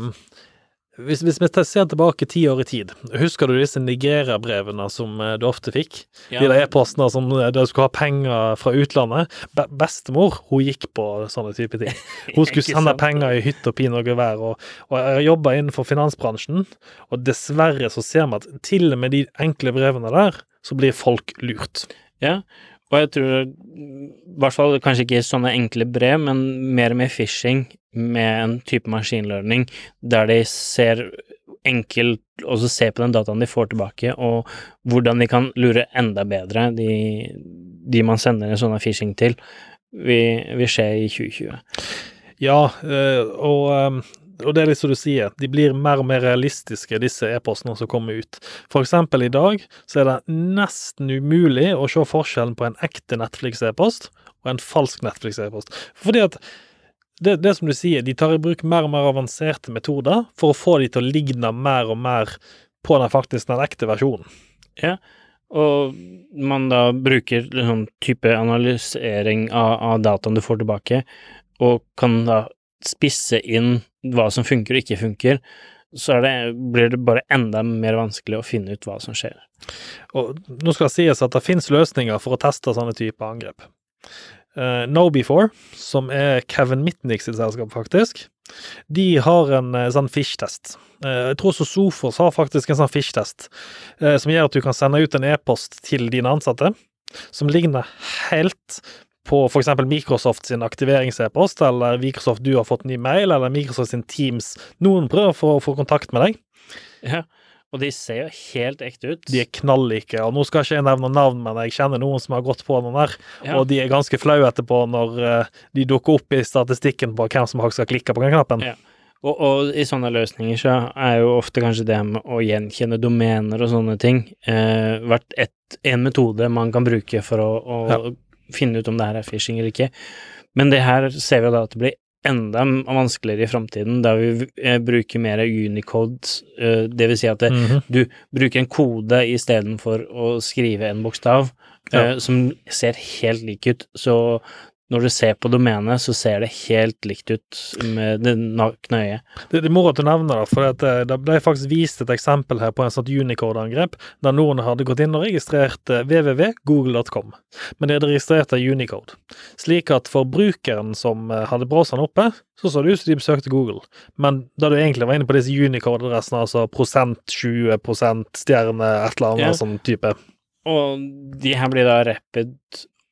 hvis, hvis vi ser tilbake ti år i tid, husker du disse Nigeria-brevene som eh, du ofte fikk? De der e-postene som eh, der du skulle ha penger fra utlandet. Be bestemor, hun gikk på sånne type ting. Hun skulle sende penger i hytt og pin og gevær, og, og jeg jobba innenfor finansbransjen, og dessverre så ser vi at til og med de enkle brevene der, så blir folk lurt. Ja, og jeg tror i hvert fall kanskje ikke sånne enkle brev, men mer med phishing med en type maskinlearning, der de ser enkelt og så ser på den dataen de får tilbake, og hvordan de kan lure enda bedre de, de man sender en sånn phishing til, vil, vil skje i 2020. Ja, eh, og, eh, og det er litt som du sier, de blir mer og mer realistiske, disse e-postene som kommer ut. For eksempel i dag så er det nesten umulig å se forskjellen på en ekte Netflix-e-post og en falsk Netflix-e-post. Fordi at det, det som du sier, de tar i bruk mer og mer avanserte metoder for å få de til å ligne mer og mer på den faktisk den ekte versjonen. Ja, Og man da bruker sånn type analysering av, av dataen du får tilbake, og kan da spisse inn hva som funker og ikke funker, så det, blir det bare enda mer vanskelig å finne ut hva som skjer. Og nå skal det sies at det finnes løsninger for å teste sånne typer angrep. Uh, Know-Before, som er Kevin Mitnick sitt selskap, faktisk, de har en uh, sånn fish-test. Uh, jeg tror også Sofos har faktisk en sånn fish-test, eh, som gjør at du kan sende ut en e-post til dine ansatte, som ligner helt på f.eks. Microsoft sin aktiverings-e-post, eller Microsoft du har fått ny mail, eller Microsoft sin Teams. Noen prøver for å få kontakt med deg. Ja, og de ser jo helt ekte ut. De er knallike. og nå skal ikke jeg nevne navn, men jeg kjenner noen som har gått på den der, ja. og de er ganske flaue etterpå når eh, de dukker opp i statistikken på hvem som skal har klikka på den knappen. Ja. Og, og i sånne løsninger så er jo ofte kanskje det med å gjenkjenne domener og sånne ting eh, vært et, en metode man kan bruke for å, å Ja. Finne ut om det her er phishing eller ikke. Men det her ser vi da at det blir enda vanskeligere i framtiden, da vi eh, bruker mer Unicode, eh, det vil si at det, Mhm. du bruker en kode istedenfor å skrive en bokstav Ja. eh, som ser helt lik ut. Så når du ser på domenet, så ser det helt likt ut med det nakne øyet. Det, det er moro at du nevner det, for det, det ble faktisk vist et eksempel her på en sånt Unicode-angrep, der noen hadde gått inn og registrert eh, www.google.com, men de hadde registrert Unicode. Slik at for brukeren som eh, hadde browseren oppe, så så det ut som de besøkte Google, men da du egentlig var inne på disse Unicode-adressene, altså prosent 20 prosent stjerne, et eller annet Ja. sånn type Og de her blir da rapid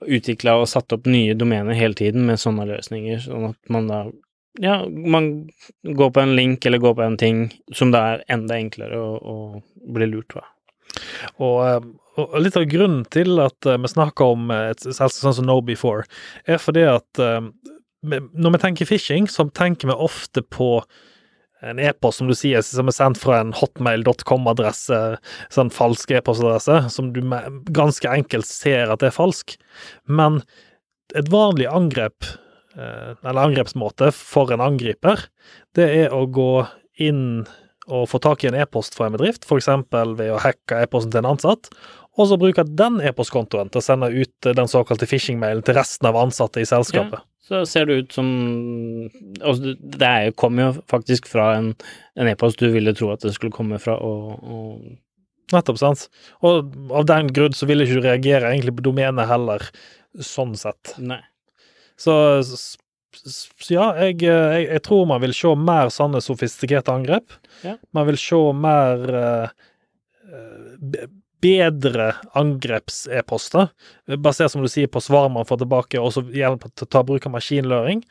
utvikla og satt opp nye domener hele tiden med sånne løsninger, sånn at man da Ja, man går på en link eller går på en ting som det er enda enklere å, å bli lurt på. Og, eh, og litt av grunnen til at eh, vi snakker om eh, et selskap sånn som No Before, er fordi at når vi tenker phishing, så tenker vi ofte på en e-post, som du sier, som er sendt fra en hotmail.com-adresse, sånn falsk e-postadresse, som du ganske enkelt ser at er falsk. Men et vanlig angrep, eller angrepsmåte for en angriper, det er å gå inn og få tak i en e-post fra en bedrift, f.eks. ved å hacke e-posten til en ansatt, og så bruke den e-postkontoen til å sende ut den såkalte phishing-mailen til resten av ansatte i selskapet. Ja, så ser det ut som altså Det er, kommer jo faktisk fra en, e-post du ville tro at det skulle komme fra, og, og Nettopp, sant. Og av den grunn så vil ikke du reagere egentlig på domenet heller, sånn sett. Nei. Så så ja, jeg, jeg, jeg, tror man vil se mer sånne sofistikerte angrep. Ja. Man vil se mer uh, bedre angreps-e-poster, basert som du sier på svar man får tilbake, og så hjelp til å ta bruk av maskinløring.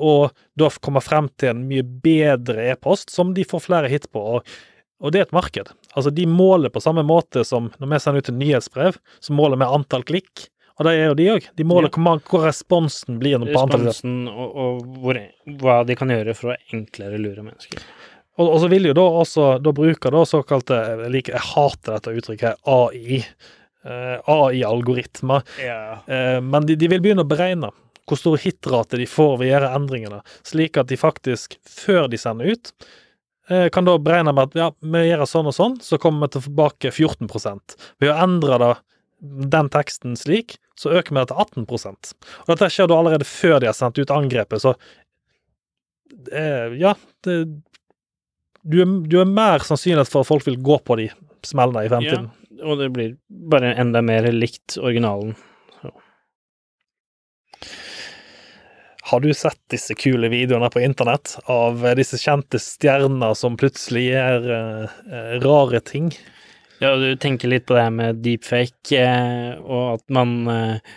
Og da kommer frem til en mye bedre e-post som de får flere hit på. og og det er et marked. Altså, de måler på samme måte som når vi sender ut et nyhetsbrev, så måler vi antall klikk. Og det er jo de òg. De måler ja. hvor, responsen blir. på Responsen og, og hvor, hva de kan gjøre for å enklere lure mennesker. Og, og, så vil jo da også da bruker da såkalte Jeg liker, jeg hater dette uttrykket AI. Eh, AI-algoritmer. Yeah. Eh, men de, de, vil begynne å beregne hvor stor hitrate de får ved å gjøre endringene, slik at de faktisk, før de sender ut, eh, kan da beregne med at ja, vi gjør sånn og sånn, så kommer vi tilbake 14% Ved å endre da den teksten slik, så øker vi det til 18% Og dette skjer da allerede før de har sendt ut angrepet, så eh, Ja, det, du, er, du, er, mer sannsynlig for at folk vil gå på de smellene i fremtiden. Ja, og det blir bare enda mer likt originalen. Så. Har du sett disse kule videoene på internett av disse kjente stjerner som plutselig gjør eh, rare ting? Ja, du tenker litt på det her med deepfake, uh, og at man eh,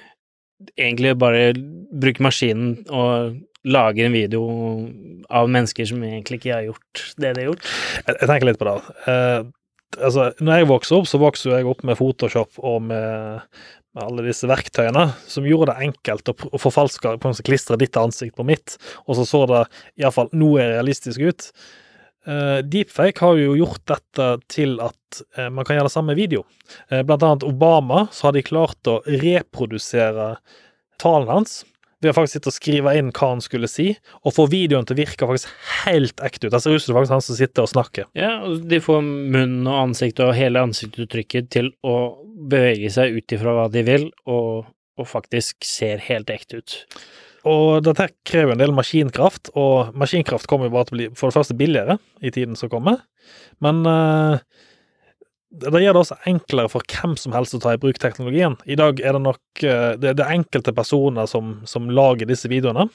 egentlig bare bruker maskinen og lager en video av mennesker som egentlig ikke har gjort det de har gjort. Jeg, jeg tenker litt på det. Uh, altså, når jeg vokste opp, så vokste jeg opp med Photoshop og med, med alle disse verktøyene som gjorde det enkelt å, å forfalske, på en klistre ditt ansikt på mitt, og så så det iallfall noe realistisk ut. Uh, deepfake har jo gjort dette til at uh, man kan gjøre det samme video. Uh, blant annet Obama, så har de klart å reprodusere talen hans ved å faktisk sitte og skrive inn hva han skulle si, og få videoen til å virke faktisk helt ekte ut. Det ser ut som det faktisk han som sitter og snakker. Ja, og de får munnen og ansiktet og hele ansiktsuttrykket til å bevege seg ut ifra hva de vil, og, og faktisk ser helt ekte ut. Og dette krever en del maskinkraft, og maskinkraft kommer jo bare til å bli for det første billigere i tiden som kommer, men uh, det gjør det også enklere for hvem som helst å ta i bruk teknologien. I dag er det nok uh, det, det enkelte personer som, som, lager disse videoene,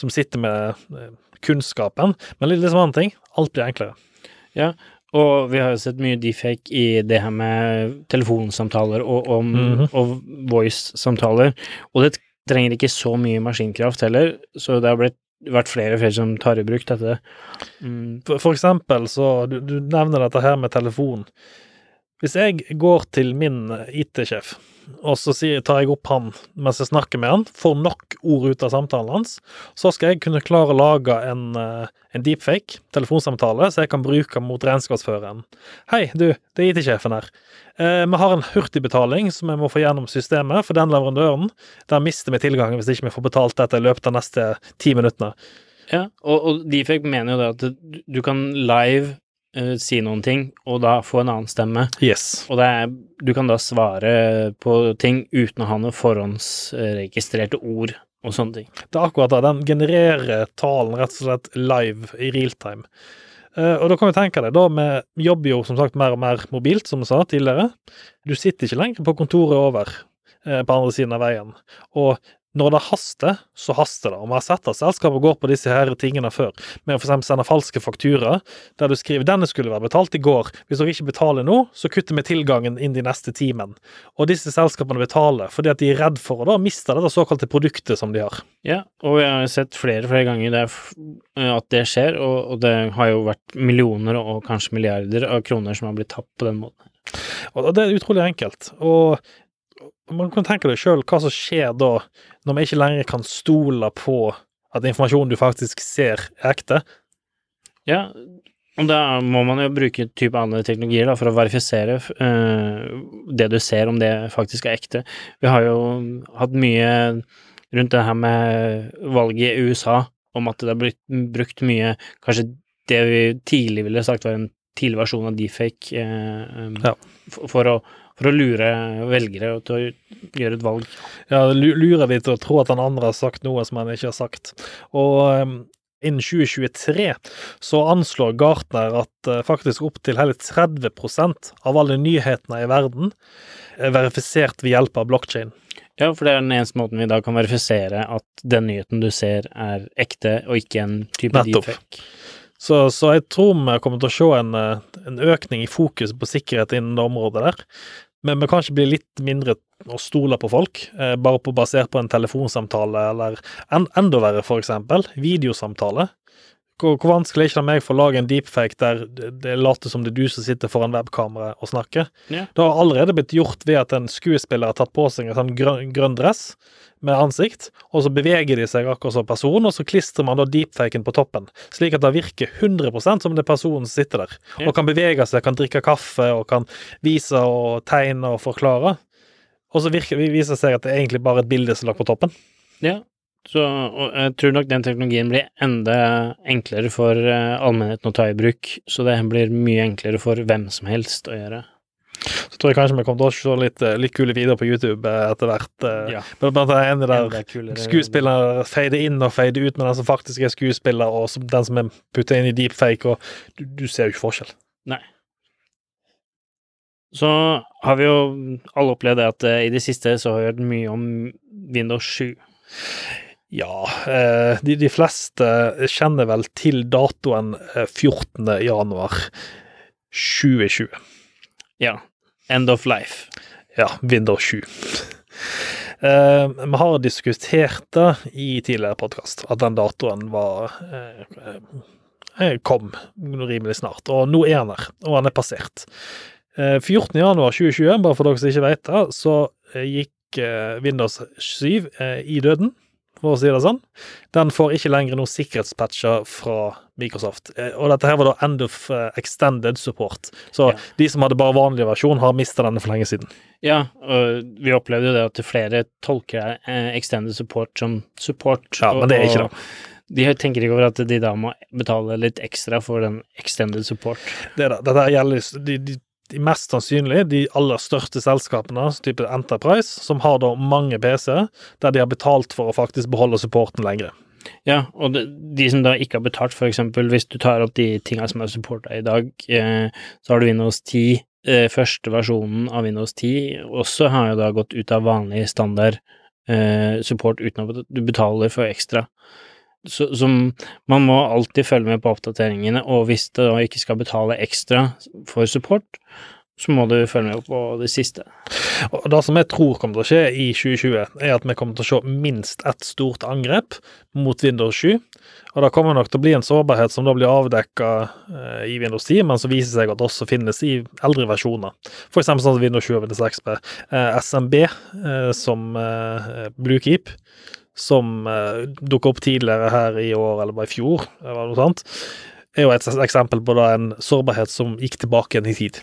som sitter med uh, kunnskapen, men litt liksom annen ting. Alt blir enklere. Ja, og vi har jo sett mye defake i det her med telefonsamtaler og, og, mm -hmm. og voice-samtaler, og det trenger ikke så mye maskinkraft heller, så det har blitt vært flere og flere som tar i bruk dette. Mm. For, for, eksempel så du, du nevner dette her med telefon. Hvis jeg går til min IT-sjef og så tar jeg opp han mens jeg snakker med han, får nok ord ut av samtalen hans, så skal jeg kunne klare å lage en, eh, en deepfake telefonsamtale så jeg kan bruke mot regnskapsføreren. Hei, du, det er IT-sjefen her. Eh, vi har en hurtigbetaling som jeg må få gjennom systemet for den leverandøren. Der mister vi tilgangen hvis ikke vi får betalt dette i løpet av neste ti minuttene. Ja, og, og Deepfake mener jo det at du kan live uh, si noen ting, og da få en annen stemme. Yes. Og er, du kan da svare på ting uten å ha noe forhåndsregistrerte ord og sånne ting. Det er akkurat det. Den genererer talen rett og slett live i real time. Uh, og da kan vi tenke deg, da vi jobber jo som sagt mer og mer mobilt, som vi sa tidligere. Du sitter ikke lenger på kontoret over uh, på andre siden av veien. Og når det haster, så haster det. Og vi har sett at selskapet går på disse her tingene før, med å eksempel sende falske fakturaer, der du skriver 'denne skulle vært betalt i går', hvis dere ikke betaler nå, så kutter vi tilgangen inn de neste timen. Og disse selskapene betaler fordi at de er redd for å da miste dette såkalte produktet som de har. Ja, og jeg har sett flere flere ganger det at det skjer, og, og det har jo vært millioner og kanskje milliarder av kroner som har blitt tapt på den måten. Og det er utrolig enkelt. Og man kan tenke deg sjøl hva som skjer da, når vi ikke lenger kan stole på at informasjonen du faktisk ser, er ekte. Ja, og da må man jo bruke type andre teknologier da, for å verifisere uh, det du ser, om det faktisk er ekte. Vi har jo hatt mye rundt det her med valget i USA, om at det har blitt brukt mye Kanskje det vi tidlig ville sagt var en tidlig versjon av deepfake uh, um, Ja. for, for, å, for å lure velgere til å gjøre et valg. Ja, lure de til å tro at den andre har sagt noe som han ikke har sagt. Og um, innen 2023 så anslår Gartner at uh, faktisk opptil hele 30% av alle nyhetene i verden er verifisert ved hjelp av blokkjede. Ja, for det er den eneste måten vi da kan verifisere at den nyheten du ser er ekte, og ikke en type Nettopp. deepfake. Så, så jeg tror vi kommer til å se en, uh, en økning i fokus på sikkerhet innen det området der. Men vi kan ikke bli litt mindre å stole på folk, eh, bare på, basert på en telefonsamtale, eller en, enda verre, for eksempel, videosamtale. Hvor, hvor vanskelig er ikke det meg for å lage en deepfake der det, det later som det er du som sitter foran webkamera og snakker? Ja. Det har allerede blitt gjort ved at en skuespiller har tatt på seg en sånn grønn, grønn dress med ansikt, og så beveger de seg akkurat som person, og så klistrer man da deepfaken på toppen, slik at det virker 100% som det er personen som sitter der, Ja. og kan bevege seg, kan drikke kaffe, og kan vise og tegne og forklare. Og så virker, viser det seg at det er egentlig bare et bilde som er lagt på toppen. Ja, så jeg tror nok den teknologien blir enda enklere for eh, allmennheten å ta i bruk, så det blir mye enklere for hvem som helst å gjøre. Så tror jeg kanskje vi kommer til å se litt, eh, litt kule videoer på YouTube eh, etter hvert. Ja. Blant annet en der skuespiller feider inn og feider ut med den som faktisk er skuespiller, og den som er putta inn i deepfake, og du, du ser jo ikke forskjell. Nei. Så har vi jo alle opplevd det at i det siste så har vi hørt mye om Windows 7. Ja, eh, de, de fleste kjenner vel til datoen eh, 14. januar 2020. Ja. End of life. Ja, Windows 7. Eh, vi har diskutert det i tidligere podkast, at den datoen var eh, eh, kom rimelig snart. Og nå er han her, og han er passert. Eh, 14. januar 2020, bare for dere som ikke vet det, så eh, gikk eh, Windows 7 eh, i døden, for å si det sånn. Den får ikke lenger noen sikkerhetspatcher fra Microsoft. Eh, og dette her var da end of eh, extended support. Så Ja. de som hadde bare vanlig versjon, har mista denne for lenge siden. Ja, og vi opplevde jo det at flere tolker eh, extended support som support. Ja, men det er ikke det. De tenker ikke over at de da må betale litt ekstra for den extended support. Det da. Dette gjelder de, de, de mest sannsynlig de aller største selskapene, type Enterprise, som har da mange PC-er, der de har betalt for å faktisk beholde supporten lenger. Ja, og de, som da ikke har betalt, for eksempel hvis du tar opp de tinga som er supporta i dag, eh, så har du Windows 10, eh, første versjonen av Windows 10, også har jo da gått ut av vanlig standard eh, support uten at du betaler for ekstra. Så, som man må alltid følge med på oppdateringene, og hvis du da ikke skal betale ekstra for support, så må du følge med på det siste. Og Det som jeg tror kommer til å skje i 2020, er at vi kommer til å se minst ett stort angrep mot Windows 7. Og det kommer nok til å bli en sårbarhet som da blir avdekka eh, i Windows 10, men som viser seg at det også finnes i eldre versjoner. Eksempel sånn som Windows 7 og Windows XP. Eh, SMB, eh, som Bluekeep, som uh, dukka opp tidligere her i år, eller bare i fjor, eller noe sånt, er jo et eksempel på da en sårbarhet som gikk tilbake igjen i tid.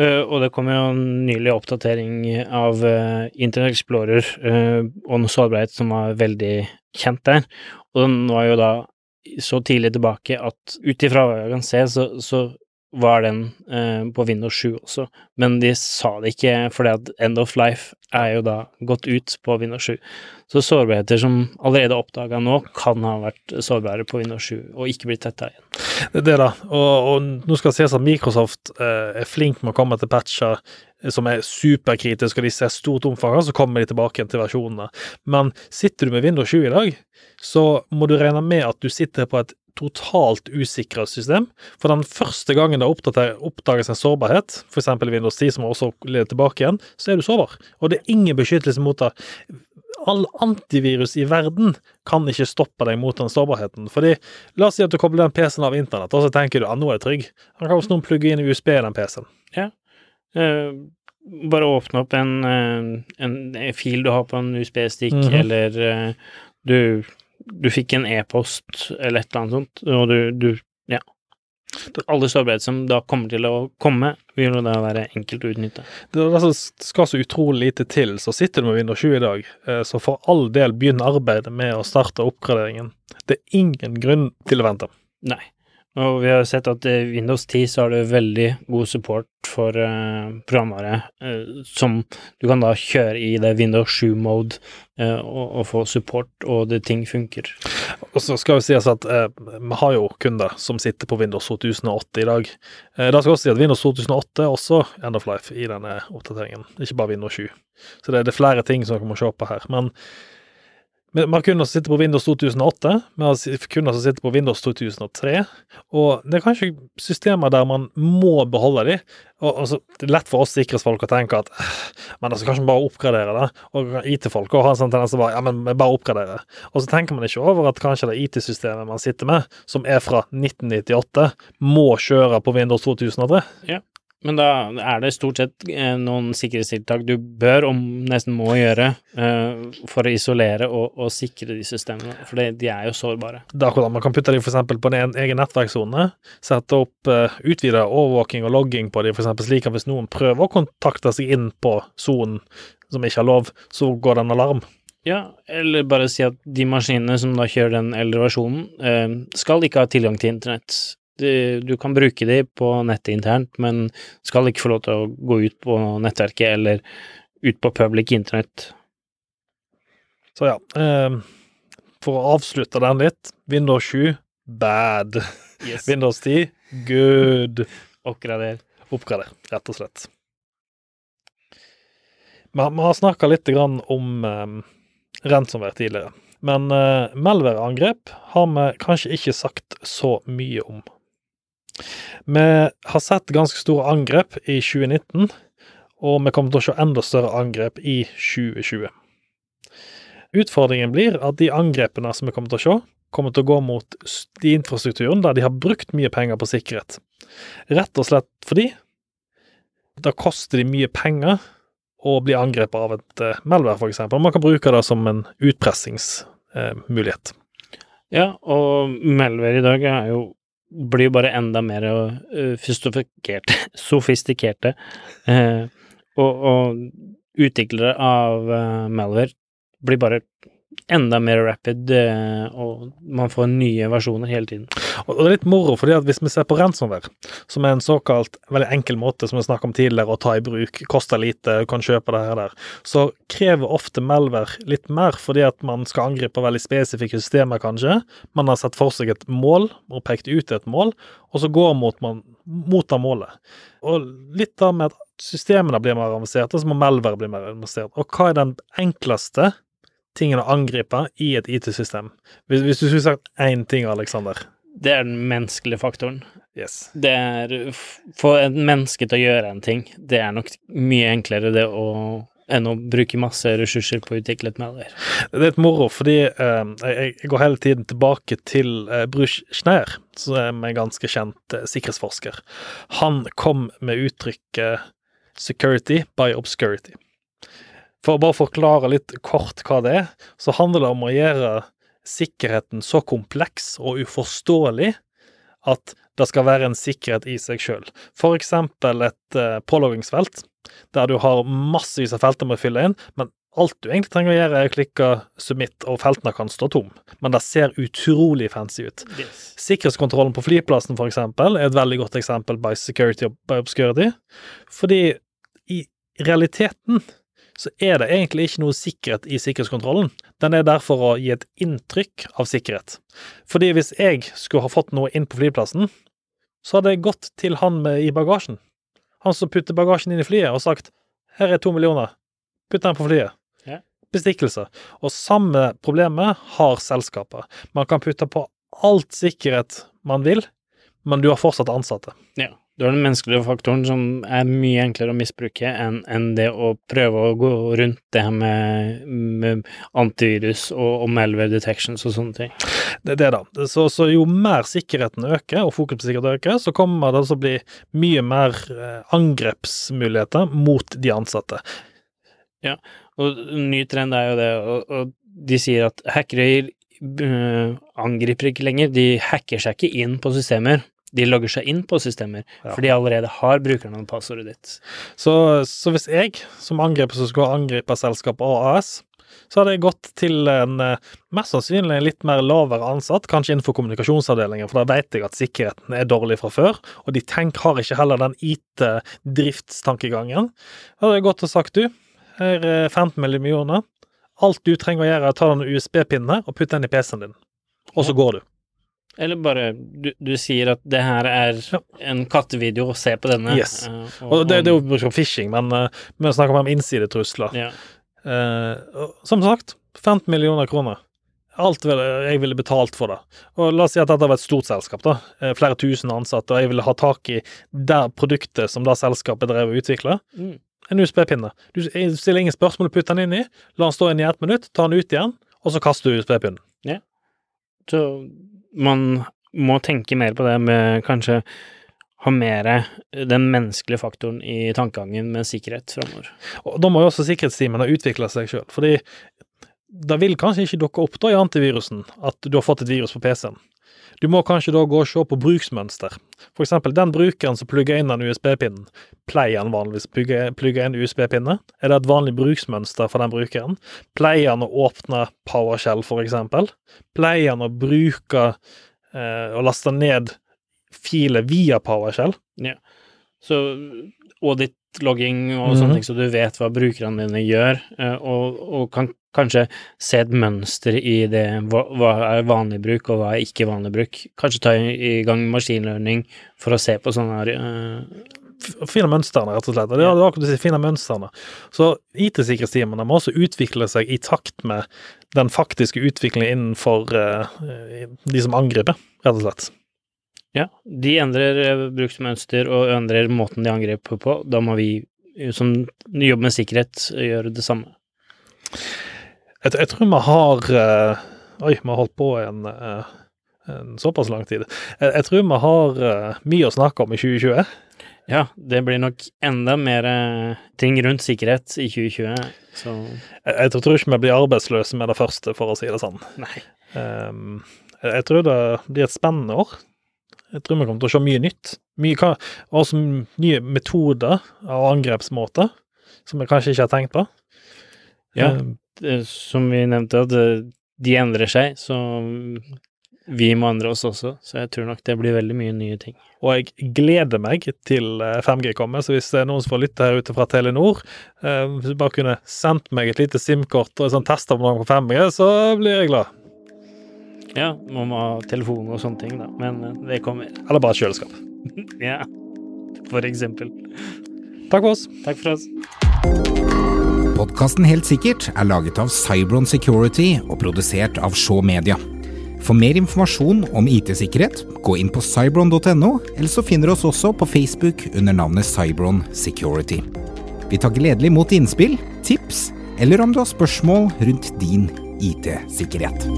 Eh, og det kom jo en nylig oppdatering av uh, Internet Explorer uh, en sårbarhet som var veldig kjent der. Og den var jo da så tidlig tilbake at ut ifra hva jeg kan se, så, så var den eh, på Windows 7 også, men de sa det ikke fordi at End of Life er jo da gått ut på Windows 7. Så sårbarheter som allerede er oppdaga nå, kan ha vært sårbare på Windows 7 og ikke blitt tetta igjen. Det er det, da. Og, og nå skal det sies at Microsoft eh, er flink med å komme til patcher som er superkritiske, og de ser stort omfang, så kommer de tilbake til versjonene. Men sitter du med Windows 7 i dag, så må du regne med at du sitter på et totalt usikra system. For den første gangen det oppdages en sårbarhet, f.eks. i Windows 10, som også leder tilbake igjen, så er du sårbar. Og det er ingen beskyttelse mot det. All antivirus i verden kan ikke stoppe deg mot den sårbarheten. Fordi, la oss si at du kobler den PC-en av internett, og så tenker du at nå er jeg trygg. Han kan også noen plugge inn USB i den PC-en. Ja. Uh, bare åpne opp en, uh, en, fil du har på en USB-stikk, mm -hmm. eller uh, du du fikk en e-post eller et eller annet sånt, og du, du ja. Alle sårbarheter som da kommer til å komme, vil jo da være enkelt å utnytte. Det altså, skal så utrolig lite til, så sitter du med Windows 20 i dag, eh, så for all del begynn arbeidet med å starte oppgraderingen. Det er ingen grunn til å vente. Nei. Og vi har sett at i Windows 10 så har du veldig god support for uh, programvare uh, som du kan da kjøre i det Windows 7-mode uh, og, og, få support, og det ting funker. Og så skal vi si at vi har jo kunder som sitter på Windows 2008 i dag. da skal også si at Windows 2008 er også end of life i denne oppdateringen, ikke bare Windows 7. Så det, det er flere ting som dere må se på her. men vi har kunder som sitter på Windows 2008, vi har kunder som sitter på Windows 2003. Og det er kanskje systemer der man må beholde de. Og, altså, det er lett for oss sikkerhetsfolk å tenke at men altså, kanskje bare oppgradere det. Og IT-folk har en sånn tendens til bare ja, men bare oppgradere. Og så tenker man ikke over at kanskje det IT-systemet man sitter med, som er fra 1998, må kjøre på Windows 2003. Ja. Men da er det stort sett eh, noen sikkerhetstiltak du bør, om nesten må gjøre, uh, for å isolere og, og, sikre de systemene, for de er jo sårbare. Det er akkurat, Man kan putte dem f.eks. på en egen nettverkssone, sette opp eh, utvida overvåking og logging på dem, f.eks. slik at hvis noen prøver å kontakte seg inn på sonen som ikke har lov, så går det en alarm. Ja, eller bare si at de maskinene som da kjører den eldre versjonen, skal ikke ha tilgang til internett du, du kan bruke de på nettet internt, men skal ikke få lov til å gå ut på nettverket eller ut på public internett. Så ja, eh, for å avslutte den litt, Windows 7 bad. Yes. Windows 10 good. Oppgrader. Oppgrader, rett og slett. Vi har, har snakka litt om eh, ransomware tidligere, men eh, Melvær-angrep har vi kanskje ikke sagt så mye om. Vi har sett ganske store angrep i 2019, og vi kommer til å se enda større angrep i 2020. Utfordringen blir at de angrepene som vi kommer til å se, kommer til å gå mot de infrastrukturen der de har brukt mye penger på sikkerhet. Rett og slett fordi da koster de mye penger å bli angrepet av et uh, Melvær, f.eks. Man kan bruke det som en utpressingsmulighet. Uh, ja, og Melvær i dag er jo blir jo bare enda mer uh, sofistikerte, sofistikerte. Uh, og, og, utviklere av uh, Malware blir bare enda mer rapid, eh, og man får nye versjoner hele tiden. Og det er litt moro, fordi at hvis vi ser på ransomware, som er en såkalt veldig enkel måte, som vi snakket om tidligere, å ta i bruk, koster lite, kan kjøpe det her der, så krever ofte Melver litt mer, fordi at man skal angripe veldig spesifikke systemer, kanskje. Man har sett for seg et mål, og pekt ut et mål, og så går mot man mot det målet. Og litt da med at systemene blir mer avanserte, så må Melver bli mer avansert. Og hva er den enkleste tingen å angripe i et IT-system? Hvis, hvis, du skulle sagt én ting, Aleksander? Det er den menneskelige faktoren. Yes. Det er Få et menneske til å gjøre en ting, det er nok mye enklere det å enn å bruke masse ressurser på å utvikle et malware. Det er et moro, fordi eh, jeg går hele tiden tilbake til eh, Bruce Schneier, som er en ganske kjent eh, sikkerhetsforsker. Han kom med uttrykket 'security by obscurity'. For å bare forklare litt kort hva det er, så handler det om å gjøre sikkerheten så kompleks og uforståelig at det skal være en sikkerhet i seg sjøl. For eksempel et uh, påloggingsfelt, der du har massevis av felter med å fylle inn, men alt du egentlig trenger å gjøre, er å klikke submit, og feltene kan stå tom. Men det ser utrolig fancy ut. Yes. Sikkerhetskontrollen på flyplassen, for eksempel, er et veldig godt eksempel by security og by obscurity, fordi i realiteten så er det egentlig ikke noe sikkerhet i sikkerhetskontrollen. Den er der for å gi et inntrykk av sikkerhet. Fordi hvis jeg skulle ha fått noe inn på flyplassen, så hadde jeg gått til han med i bagasjen. Han som putter bagasjen inn i flyet, og sagt 'her er to millioner, putt den på flyet'. Ja. Bestikkelse. Og samme problemet har selskapet. Man kan putte på alt sikkerhet man vil, men du har fortsatt ansatte. Ja. Du har den menneskelige faktoren som er mye enklere å misbruke enn en det å prøve å gå rundt det her med, med antivirus og, og malware detections og sånne ting. Det er det, da. Så, så jo mer sikkerheten øker, og fokus på sikkerhet øker, så kommer det altså å bli mye mer eh, angrepsmuligheter mot de ansatte. Ja, Og ny trend er jo det, og, og de sier at hackere øh, angriper ikke lenger, de hacker seg ikke inn på systemer. De logger seg inn på systemer, Ja. for de allerede har brukernavn og passordet ditt. Så, så hvis jeg, som angriper som skulle angripe selskapet AAS, så hadde jeg gått til en eh, mest sannsynlig litt mer lavere ansatt, kanskje innenfor kommunikasjonsavdelingen, for da vet jeg at sikkerheten er dårlig fra før, og de tenk, har ikke heller den IT-driftstankegangen. Da hadde jeg gått og sagt du, her er 15 millioner, alt du trenger å gjøre er å ta den USB-pinnen her og putte den i PC-en din, og så går du. Eller bare du, du sier at det her er Ja. en kattevideo, og se på denne. Yes. Uh, Og det, det er jo brukt som phishing, men vi vi snakker om innsidetrusler. ja. Uh, som sagt, 15 millioner kroner. Alt vil, jeg ville betalt for det. Og la oss si at dette var et stort selskap, da. eh, Flere tusen ansatte, og jeg ville ha tak i det produktet som det selskapet drev og utvikla. Mm. En USB-pinne. Du stiller ingen spørsmål, putter den inn i, la den stå inn i ett minutt, ta den ut igjen, og så kaster du USB-pinnen. Ja. Så man må tenke mer på det med kanskje ha mer den menneskelige faktoren i tankegangen med sikkerhet framover. Da må jo også sikkerhetsteamene utvikle seg sjøl, fordi det vil kanskje ikke dukke opp da i antivirusen at du har fått et virus på PC-en. Du må kanskje da gå og se på bruksmønster. For eksempel den brukeren som plugger inn den USB-pinnen, pleier han vanligvis å plugge, inn USB-pinne? Er det et vanlig bruksmønster for den brukeren? Pleier han å åpne PowerShell, for eksempel? Pleier han å bruke eh, og laste ned filer via PowerShell? Ja. Så audit-logging og mm. sånne ting, så du vet hva brukerne dine gjør, eh, og, og kan kanskje se et mønster i det, hva, hva er vanlig bruk, og hva er ikke vanlig bruk. Kanskje ta i, gang maskinlearning for å se på sånne her uh finne mønstrene, rett og slett. Og det, Ja. det var akkurat si, finne mønstrene. Så IT-sikkerhetsteamene må også utvikle seg i takt med den faktiske utviklingen innenfor eh, de som angriper, rett og slett. Ja, de endrer eh, bruksmønster og endrer måten de angriper på. Da må vi eh, som jobber med sikkerhet gjøre det samme. Jeg, jeg tror vi har eh, Oi, vi har holdt på en, eh, en såpass lang tid. Jeg, jeg tror vi har eh, mye å snakke om i 2020. Ja, det blir nok enda mer eh, ting rundt sikkerhet i 2020, så Jeg, jeg tror ikke vi blir arbeidsløse med det første, for å si det sånn. nei. Um, jeg jeg tror det blir et spennende år. Jeg tror vi kommer til å se mye nytt. Mye, også nye metoder og angrepsmåter som vi kanskje ikke har tenkt på. Ja. Um, det, som vi nevnte, at eh, de endrer seg, så vi må endre oss også. Så jeg tror nok det blir veldig mye nye ting. og jeg gleder meg til eh, 5G kommer, så hvis det er noen som får lytte her ute fra Telenor, eh, hvis du bare kunne sendt meg et lite SIM-kort og en sånn testabonnement på 5G, så blir jeg glad. Ja, man må ha telefon og sånne ting, da, men eh, det kommer. Eller bare kjøleskap. Ja, for eksempel. Takk for oss. Takk for oss. Podkasten Helt sikkert er laget av Cybron Security og produsert av Shaw Media. For mer informasjon om IT-sikkerhet, gå inn på cybron.no, eller så finner du oss også på Facebook under navnet Cybron Security. Vi tar gledelig imot innspill, tips, eller om du har spørsmål rundt din IT-sikkerhet.